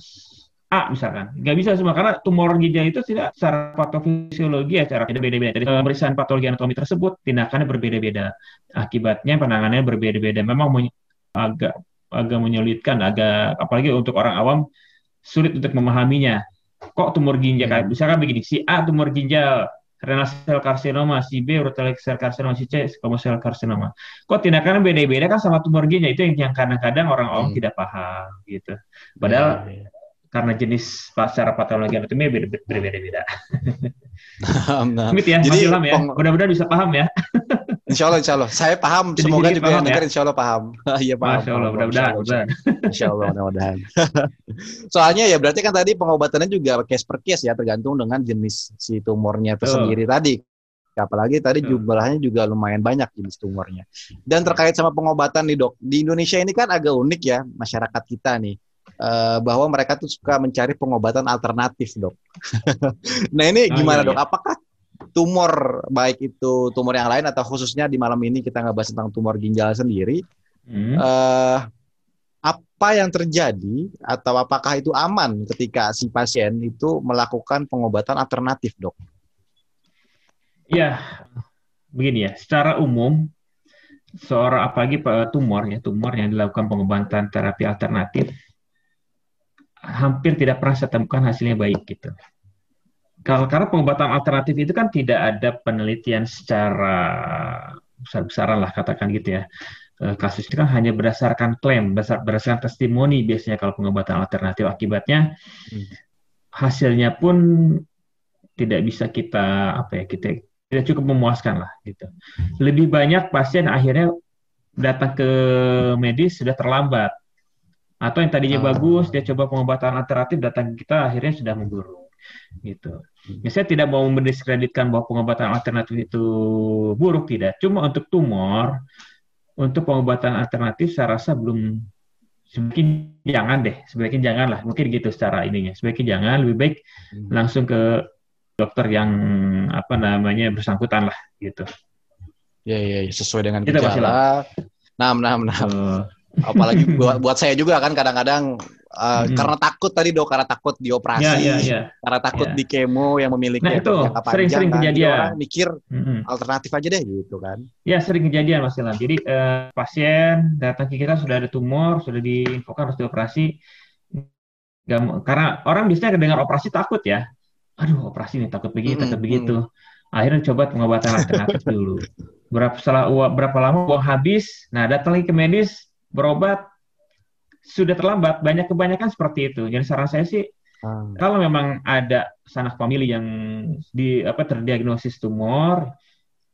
A misalkan, nggak bisa semua karena tumor ginjal itu tidak secara patofisiologi ya cara beda-beda. Dari pemeriksaan patologi anatomi tersebut tindakannya berbeda-beda, akibatnya penanganannya berbeda-beda. Memang agak agak menyulitkan, agak apalagi untuk orang awam sulit untuk memahaminya. Kok tumor ginjal kayak misalkan begini, si A tumor ginjal renal sel karsinoma, si B urotelic sel karsinoma, si C squamous sel karsinoma. Kok tindakannya beda-beda kan sama tumor ginjal itu yang kadang-kadang orang awam hmm. tidak paham gitu. Padahal ya, ya karena jenis secara patologi anatomi berbeda-beda. Nah, nah. Smith ya, Jadi, Mas ya. Mudah-mudahan bisa paham ya. Insya Allah, insya Allah. Saya paham. Jadi, Semoga juga yang dengar ya? insya Allah paham. Iya paham. Masya Allah, mudah-mudahan. Insya Allah, mudah-mudahan. Soalnya ya berarti kan tadi pengobatannya juga case per case ya, tergantung dengan jenis si tumornya itu sendiri tadi. Apalagi tadi jumlahnya juga lumayan banyak jenis tumornya. Dan terkait sama pengobatan nih dok, di Indonesia ini kan agak unik ya masyarakat kita nih uh, bahwa mereka tuh suka mencari pengobatan alternatif, dok. nah ini oh, gimana oh, iya, dok? Iya. Apakah tumor baik itu tumor yang lain atau khususnya di malam ini kita nggak bahas tentang tumor ginjal sendiri, hmm. uh, apa yang terjadi atau apakah itu aman ketika si pasien itu melakukan pengobatan alternatif, dok? Ya, begini ya. Secara umum seorang apalagi tumor ya tumor yang dilakukan pengobatan terapi alternatif hampir tidak pernah saya temukan hasilnya baik gitu. Kalau karena pengobatan alternatif itu kan tidak ada penelitian secara besar-besaran lah katakan gitu ya. Eh, kasus ini kan hanya berdasarkan klaim, berdasarkan testimoni biasanya kalau pengobatan alternatif akibatnya hmm. hasilnya pun tidak bisa kita apa ya kita tidak cukup memuaskan lah gitu. Lebih banyak pasien akhirnya datang ke medis sudah terlambat atau yang tadinya oh. bagus dia coba pengobatan alternatif datang kita akhirnya sudah memburuk gitu. Ya, saya tidak mau mendiskreditkan bahwa pengobatan alternatif itu buruk tidak. Cuma untuk tumor, untuk pengobatan alternatif saya rasa belum sebaiknya jangan deh, sebaiknya jangan lah. Mungkin gitu secara ininya. Sebaiknya jangan, lebih baik hmm. langsung ke dokter yang apa namanya bersangkutan lah gitu. Ya, ya, ya sesuai dengan gejala. Nah, nah, nah. Uh, apalagi buat buat saya juga kan kadang-kadang uh, hmm. karena takut tadi dok karena takut dioperasi yeah, yeah, yeah. karena takut yeah. di kemo yang memiliki nah, itu sering-sering kan. kejadian orang mikir hmm. alternatif aja deh gitu kan ya sering kejadian mas Ilham jadi uh, pasien datang ke kita sudah ada tumor sudah diinfokan harus dioperasi Gak, karena orang biasanya dengar operasi takut ya aduh operasi nih takut begini takut begitu akhirnya coba pengobatan alternatif dulu berapa setelah berapa lama uang habis nah datang lagi ke medis berobat sudah terlambat. Banyak kebanyakan seperti itu. Jadi saran saya sih hmm. kalau memang ada sanak famili yang di apa terdiagnosis tumor,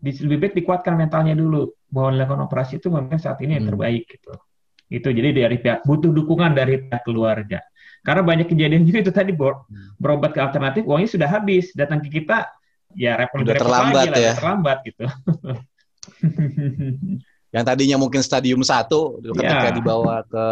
di, lebih baik dikuatkan mentalnya dulu bahwa melakukan operasi itu memang saat ini yang hmm. terbaik gitu. Itu jadi dari pihak butuh dukungan dari pihak keluarga. Karena banyak kejadian juga itu tadi ber, hmm. berobat ke alternatif uangnya sudah habis, datang ke kita ya repot terlambat lagi ya. terlambat gitu. yang tadinya mungkin stadium satu ketika yeah. dibawa ke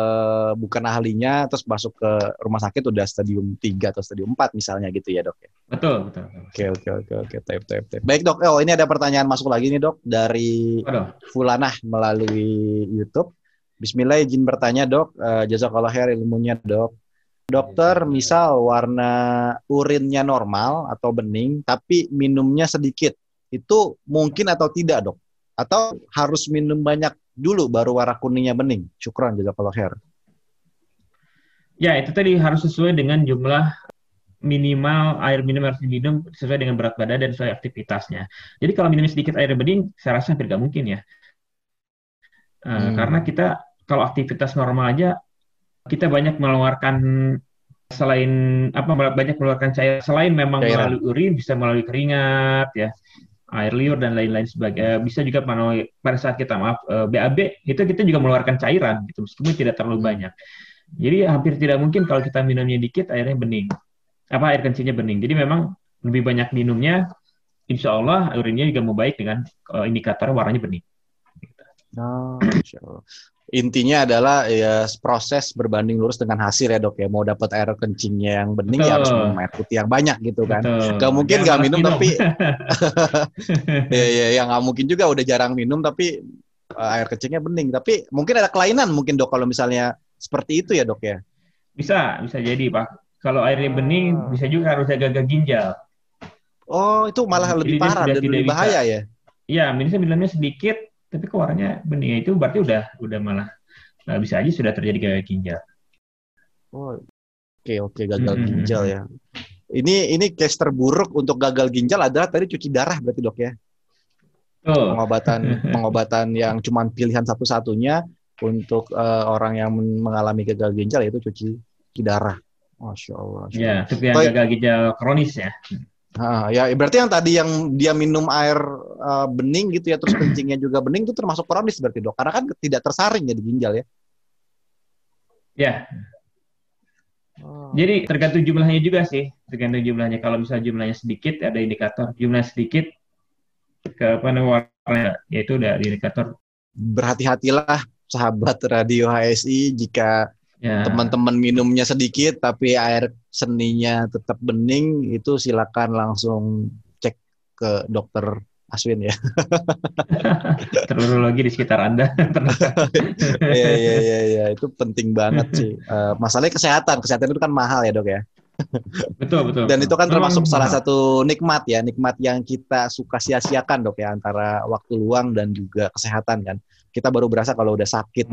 bukan ahlinya terus masuk ke rumah sakit udah stadium 3 atau stadium 4 misalnya gitu ya dok ya? Betul betul. Oke oke oke oke. Tape tape tape baik dok. Oh ini ada pertanyaan masuk lagi nih dok dari Aduh. Fulanah melalui YouTube. Bismillah izin bertanya dok. Uh, jazakallah khair ilmunya dok. Dokter misal warna urinnya normal atau bening tapi minumnya sedikit itu mungkin atau tidak dok atau harus minum banyak dulu baru warna kuningnya bening? Syukran kalau khair. Ya, itu tadi harus sesuai dengan jumlah minimal air minum harus diminum sesuai dengan berat badan dan sesuai aktivitasnya. Jadi kalau minum sedikit air bening, saya rasa hampir nggak mungkin ya. Uh, hmm. Karena kita kalau aktivitas normal aja, kita banyak mengeluarkan selain apa banyak mengeluarkan cair selain memang Cairan. melalui urin bisa melalui keringat ya air liur dan lain-lain sebagainya. Eh, bisa juga pada saat kita maaf BAB eh, itu kita juga mengeluarkan cairan gitu meskipun tidak terlalu banyak. Jadi hampir tidak mungkin kalau kita minumnya dikit airnya bening. Apa air kencingnya bening. Jadi memang lebih banyak minumnya insya Allah urinnya juga mau baik dengan uh, indikator warnanya bening. Oh, intinya adalah ya proses berbanding lurus dengan hasil ya dok ya. Mau dapat air kencingnya yang bening Betul. ya harus minum air putih yang banyak gitu kan. Betul. gak mungkin gak minum, minum tapi ya ya ya nggak mungkin juga udah jarang minum tapi uh, air kencingnya bening. Tapi mungkin ada kelainan mungkin dok kalau misalnya seperti itu ya dok ya? Bisa bisa jadi pak. Kalau airnya bening oh. bisa juga harus jaga ginjal. Oh itu malah lebih parah dan lebih bahaya ya? Iya, minumnya minumnya sedikit, tapi kok warnanya bening itu berarti udah udah malah nah, bisa aja sudah terjadi gagal ginjal. Oh, oke okay, oke okay, gagal mm -hmm. ginjal ya. Ini ini case terburuk untuk gagal ginjal adalah tadi cuci darah berarti dok ya? Oh. Pengobatan pengobatan yang cuma pilihan satu-satunya untuk uh, orang yang mengalami gagal ginjal yaitu cuci, cuci darah. Masya Allah. Ya, itu yang gagal ginjal kronis ya. Ah, ya berarti yang tadi yang dia minum air uh, bening gitu ya terus kencingnya juga bening itu termasuk kronis berarti dok karena kan tidak tersaring ya di ginjal ya. Ya. Oh. Jadi tergantung jumlahnya juga sih, tergantung jumlahnya. Kalau misalnya jumlahnya sedikit ada indikator, jumlah sedikit ke apa namanya yaitu udah indikator. Berhati-hatilah sahabat radio HSI jika Ya. Teman-teman minumnya sedikit tapi air seninya tetap bening itu silakan langsung cek ke dokter Aswin ya. Terminologi di sekitar Anda. Iya iya iya ya. itu penting banget sih. Uh, masalahnya kesehatan, kesehatan itu kan mahal ya, Dok ya. betul betul. Dan itu kan termasuk Memang salah mahal. satu nikmat ya, nikmat yang kita suka sia-siakan, Dok ya, antara waktu luang dan juga kesehatan kan kita baru berasa kalau udah sakit.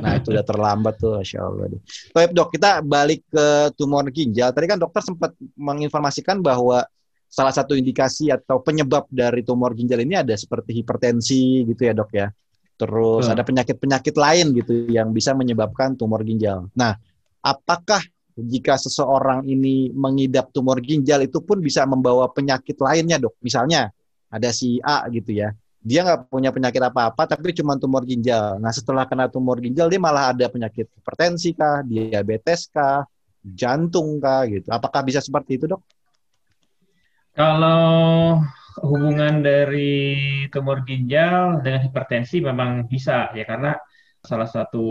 Nah itu udah terlambat tuh, Masya Allah. Baik dok, kita balik ke tumor ginjal. Tadi kan dokter sempat menginformasikan bahwa salah satu indikasi atau penyebab dari tumor ginjal ini ada seperti hipertensi gitu ya dok ya. Terus hmm. ada penyakit-penyakit lain gitu yang bisa menyebabkan tumor ginjal. Nah, apakah jika seseorang ini mengidap tumor ginjal itu pun bisa membawa penyakit lainnya dok? Misalnya ada si A gitu ya, dia nggak punya penyakit apa-apa tapi cuma tumor ginjal. Nah setelah kena tumor ginjal dia malah ada penyakit hipertensi kah, diabetes kah, jantung kah gitu. Apakah bisa seperti itu dok? Kalau hubungan dari tumor ginjal dengan hipertensi memang bisa ya karena salah satu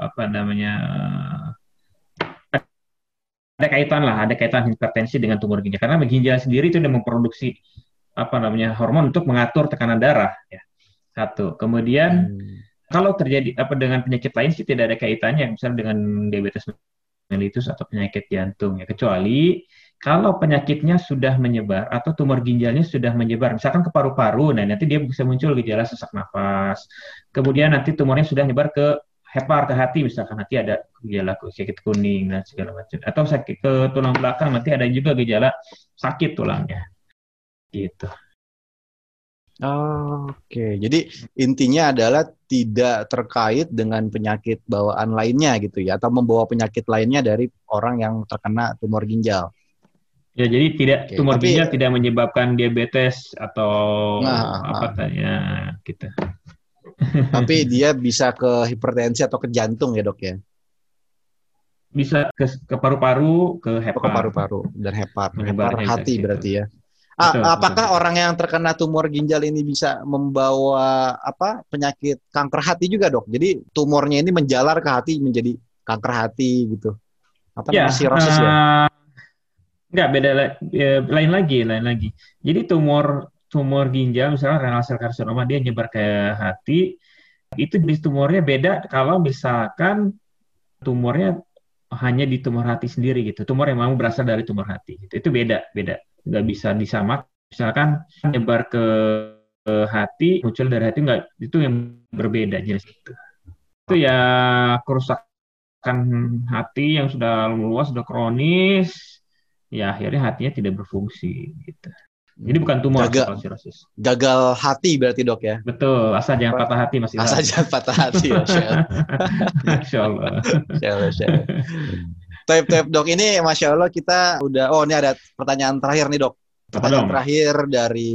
apa namanya ada kaitan lah, ada kaitan hipertensi dengan tumor ginjal karena ginjal sendiri itu sudah memproduksi apa namanya hormon untuk mengatur tekanan darah ya. Satu. Kemudian hmm. kalau terjadi apa dengan penyakit lain sih tidak ada kaitannya misalnya dengan diabetes mellitus atau penyakit jantung ya. Kecuali kalau penyakitnya sudah menyebar atau tumor ginjalnya sudah menyebar misalkan ke paru-paru nah nanti dia bisa muncul gejala sesak nafas. Kemudian nanti tumornya sudah menyebar ke hepar ke hati misalkan hati ada gejala sakit kuning dan segala macam atau sakit ke tulang belakang nanti ada juga gejala sakit tulangnya gitu. Oke, jadi intinya adalah tidak terkait dengan penyakit bawaan lainnya gitu ya, atau membawa penyakit lainnya dari orang yang terkena tumor ginjal. Ya, jadi tidak Oke, tumor tapi, ginjal tidak menyebabkan diabetes atau nah, apa tanya gitu. Tapi dia bisa ke hipertensi atau ke jantung ya dok ya? Bisa ke, ke paru-paru, ke hepar. ke paru-paru dan hepar, hepar hati gitu. berarti ya. Betul, apakah betul. orang yang terkena tumor ginjal ini bisa membawa apa penyakit kanker hati juga dok? Jadi tumornya ini menjalar ke hati menjadi kanker hati gitu. Apa ya, namanya sirosis uh, ya? Eh, enggak beda ya, lain lagi, lain lagi. Jadi tumor tumor ginjal misalnya renal sel karsinoma dia nyebar ke hati itu jenis tumornya beda kalau misalkan tumornya hanya di tumor hati sendiri gitu. Tumor yang memang berasal dari tumor hati gitu. Itu beda, beda nggak bisa disamak misalkan nyebar ke, ke hati muncul dari hati nggak itu yang berbeda jenis itu itu ya kerusakan hati yang sudah luas sudah kronis ya akhirnya hatinya tidak berfungsi gitu jadi bukan tumor gagal, sirosis. Gagal hati berarti dok ya? Betul, asal jangan patah hati masih. Asal jangan patah hati ya, Masya Allah. Masya Allah. Taip taip dok ini masya Allah kita udah oh ini ada pertanyaan terakhir nih dok. Pertanyaan terakhir dari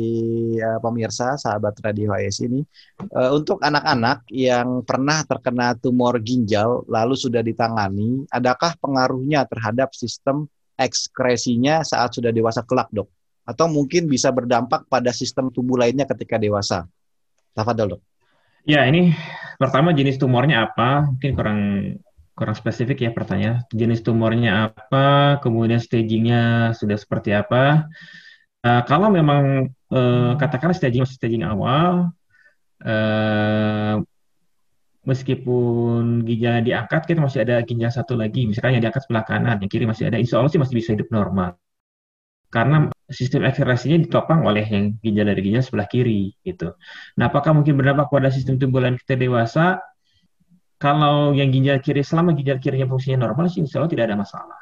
uh, pemirsa sahabat radio HS ini uh, untuk anak-anak yang pernah terkena tumor ginjal lalu sudah ditangani, adakah pengaruhnya terhadap sistem ekskresinya saat sudah dewasa kelak dok? Atau mungkin bisa berdampak pada sistem tubuh lainnya ketika dewasa? Tafadol dok. Ya ini pertama jenis tumornya apa? Mungkin kurang kurang spesifik ya pertanyaan. Jenis tumornya apa, kemudian stagingnya sudah seperti apa. Uh, kalau memang uh, katakanlah staging staging awal, uh, meskipun ginjalnya diangkat, kita masih ada ginjal satu lagi, misalkan yang diangkat sebelah kanan, yang kiri masih ada, insya Allah sih masih bisa hidup normal. Karena sistem ekskresinya ditopang oleh yang ginjal dari ginjal sebelah kiri, gitu. Nah, apakah mungkin berdampak pada sistem tubuh lain kita dewasa? Kalau yang ginjal kiri selama ginjal kirinya fungsinya normal sih insya Allah tidak ada masalah.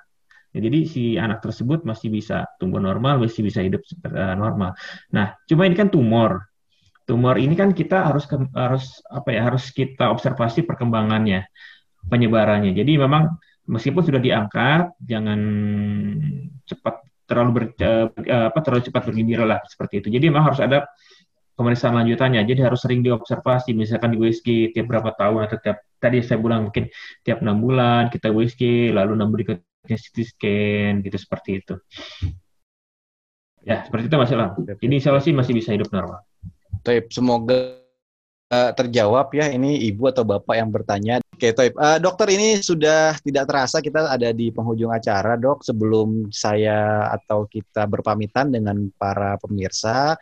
Ya, jadi si anak tersebut masih bisa tumbuh normal, masih bisa hidup uh, normal. Nah, cuma ini kan tumor. Tumor ini kan kita harus harus apa ya harus kita observasi perkembangannya, penyebarannya. Jadi memang meskipun sudah diangkat, jangan cepat terlalu ber, uh, apa terlalu cepat bergembira lah seperti itu. Jadi memang harus ada pemeriksaan lanjutannya. Jadi harus sering diobservasi, misalkan di USG tiap berapa tahun atau tiap tadi saya bilang mungkin tiap enam bulan kita USG, lalu enam berikutnya CT scan gitu seperti itu. Ya seperti itu Mas Ilham. Ini insya sih masih bisa hidup normal. Taip, semoga uh, terjawab ya ini ibu atau bapak yang bertanya. Oke, Toib. Uh, dokter ini sudah tidak terasa kita ada di penghujung acara, dok. Sebelum saya atau kita berpamitan dengan para pemirsa,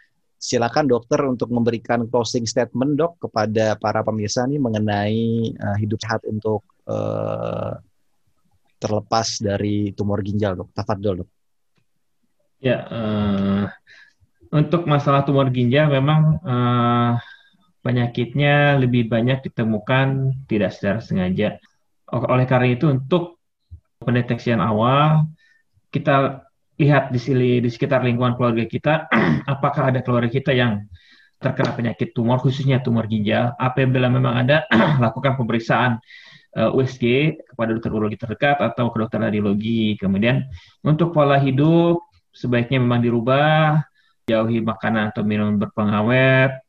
silakan dokter untuk memberikan closing statement dok kepada para pemirsa nih mengenai uh, hidup sehat untuk uh, terlepas dari tumor ginjal dok. Tafadol dok. Ya, uh, untuk masalah tumor ginjal memang uh, penyakitnya lebih banyak ditemukan tidak secara sengaja. Oleh karena itu untuk pendeteksian awal kita lihat di sini di sekitar lingkungan keluarga kita apakah ada keluarga kita yang terkena penyakit tumor khususnya tumor ginjal. Apabila memang ada lakukan pemeriksaan uh, eh, USG kepada dokter urologi terdekat atau ke dokter radiologi. Kemudian untuk pola hidup sebaiknya memang dirubah jauhi makanan atau minuman berpengawet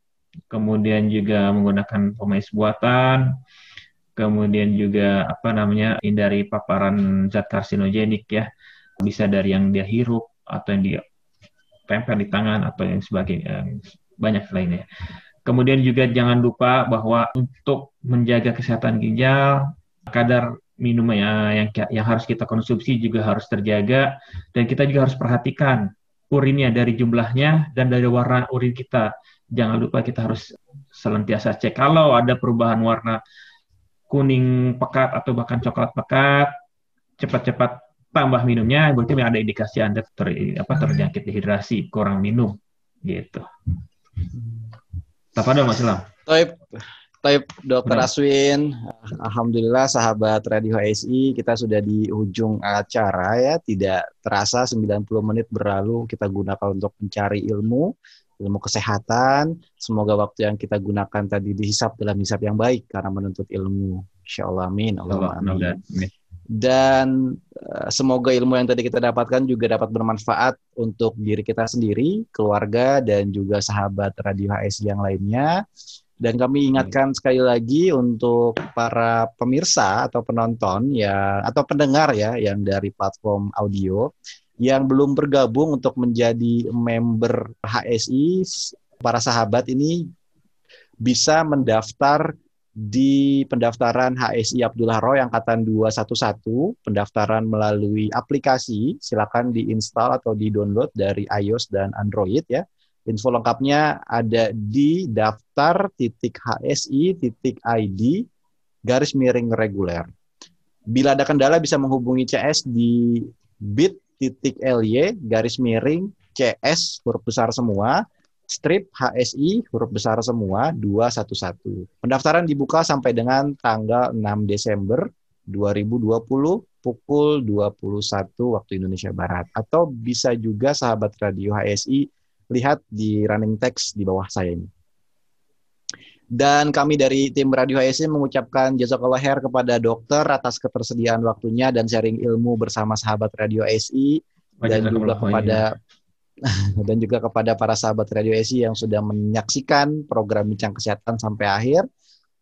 kemudian juga menggunakan pemanis buatan kemudian juga apa namanya hindari paparan zat karsinogenik ya bisa dari yang dia hirup atau yang dia tempel di tangan atau yang sebagainya banyak lainnya. Kemudian juga jangan lupa bahwa untuk menjaga kesehatan ginjal kadar minum yang yang harus kita konsumsi juga harus terjaga dan kita juga harus perhatikan urinnya dari jumlahnya dan dari warna urin kita. Jangan lupa kita harus senantiasa cek kalau ada perubahan warna kuning pekat atau bahkan coklat pekat, cepat-cepat tambah minumnya berarti ada indikasi Anda ter, apa terjangkit dehidrasi, kurang minum gitu. Apa ada Mas Ilham? Taib, Taib Dokter Aswin, Alhamdulillah sahabat Radio HSI, kita sudah di ujung acara ya, tidak terasa 90 menit berlalu kita gunakan untuk mencari ilmu, ilmu kesehatan. Semoga waktu yang kita gunakan tadi dihisap dalam hisap yang baik karena menuntut ilmu. Insya Allah amin. Allah, amin. Dan uh, semoga ilmu yang tadi kita dapatkan juga dapat bermanfaat untuk diri kita sendiri, keluarga dan juga sahabat Radio HS yang lainnya. Dan kami ingatkan sekali lagi untuk para pemirsa atau penonton ya atau pendengar ya yang dari platform audio yang belum bergabung untuk menjadi member HSI, para sahabat ini bisa mendaftar di pendaftaran HSI Abdullah Roy angkatan 211, pendaftaran melalui aplikasi, silakan diinstal atau di-download dari iOS dan Android ya. Info lengkapnya ada di daftar titik HSI titik ID garis miring reguler. Bila ada kendala bisa menghubungi CS di bit titik LY garis miring CS huruf besar semua strip HSI huruf besar semua 211. Pendaftaran dibuka sampai dengan tanggal 6 Desember 2020 pukul 21 waktu Indonesia Barat atau bisa juga sahabat radio HSI lihat di running text di bawah saya ini. Dan kami dari tim Radio HSI mengucapkan jazakallah khair kepada dokter atas ketersediaan waktunya dan sharing ilmu bersama sahabat Radio HSI dan juga kepada dan juga kepada para sahabat Radio SI yang sudah menyaksikan program Bincang Kesehatan sampai akhir.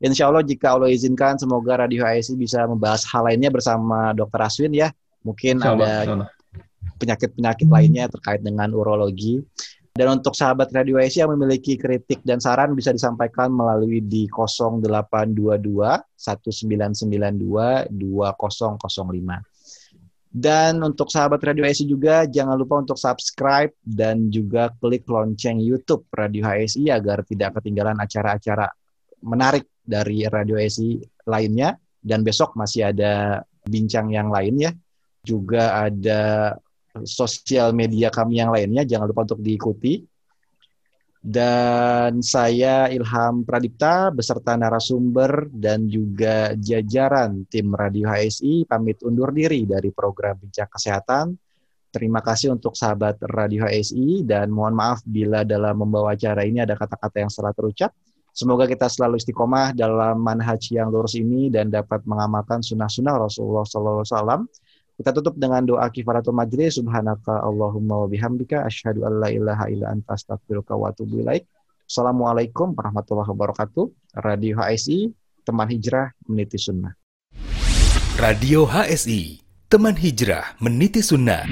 Insya Allah jika Allah izinkan, semoga Radio ASI bisa membahas hal lainnya bersama Dr. Aswin ya. Mungkin ada penyakit-penyakit lainnya terkait dengan urologi. Dan untuk sahabat Radio ASI yang memiliki kritik dan saran bisa disampaikan melalui di 0822 1992 2005. Dan untuk sahabat Radio HSI juga jangan lupa untuk subscribe dan juga klik lonceng YouTube Radio HSI agar tidak ketinggalan acara-acara menarik dari Radio HSI lainnya. Dan besok masih ada bincang yang lain ya. Juga ada sosial media kami yang lainnya, jangan lupa untuk diikuti. Dan saya Ilham Pradipta beserta narasumber dan juga jajaran tim Radio HSI pamit undur diri dari program Bincang Kesehatan. Terima kasih untuk sahabat Radio HSI dan mohon maaf bila dalam membawa acara ini ada kata-kata yang salah terucap. Semoga kita selalu istiqomah dalam manhaj yang lurus ini dan dapat mengamalkan sunnah-sunnah Rasulullah SAW kita tutup dengan doa kifaratul majlis. Subhanaka Allahumma wa bihamdika asyhadu an la ilaha illa anta astaghfiruka wa atubu ilaik. Assalamualaikum warahmatullahi wabarakatuh. Radio HSI, teman hijrah meniti sunnah. Radio HSI, teman hijrah meniti sunnah.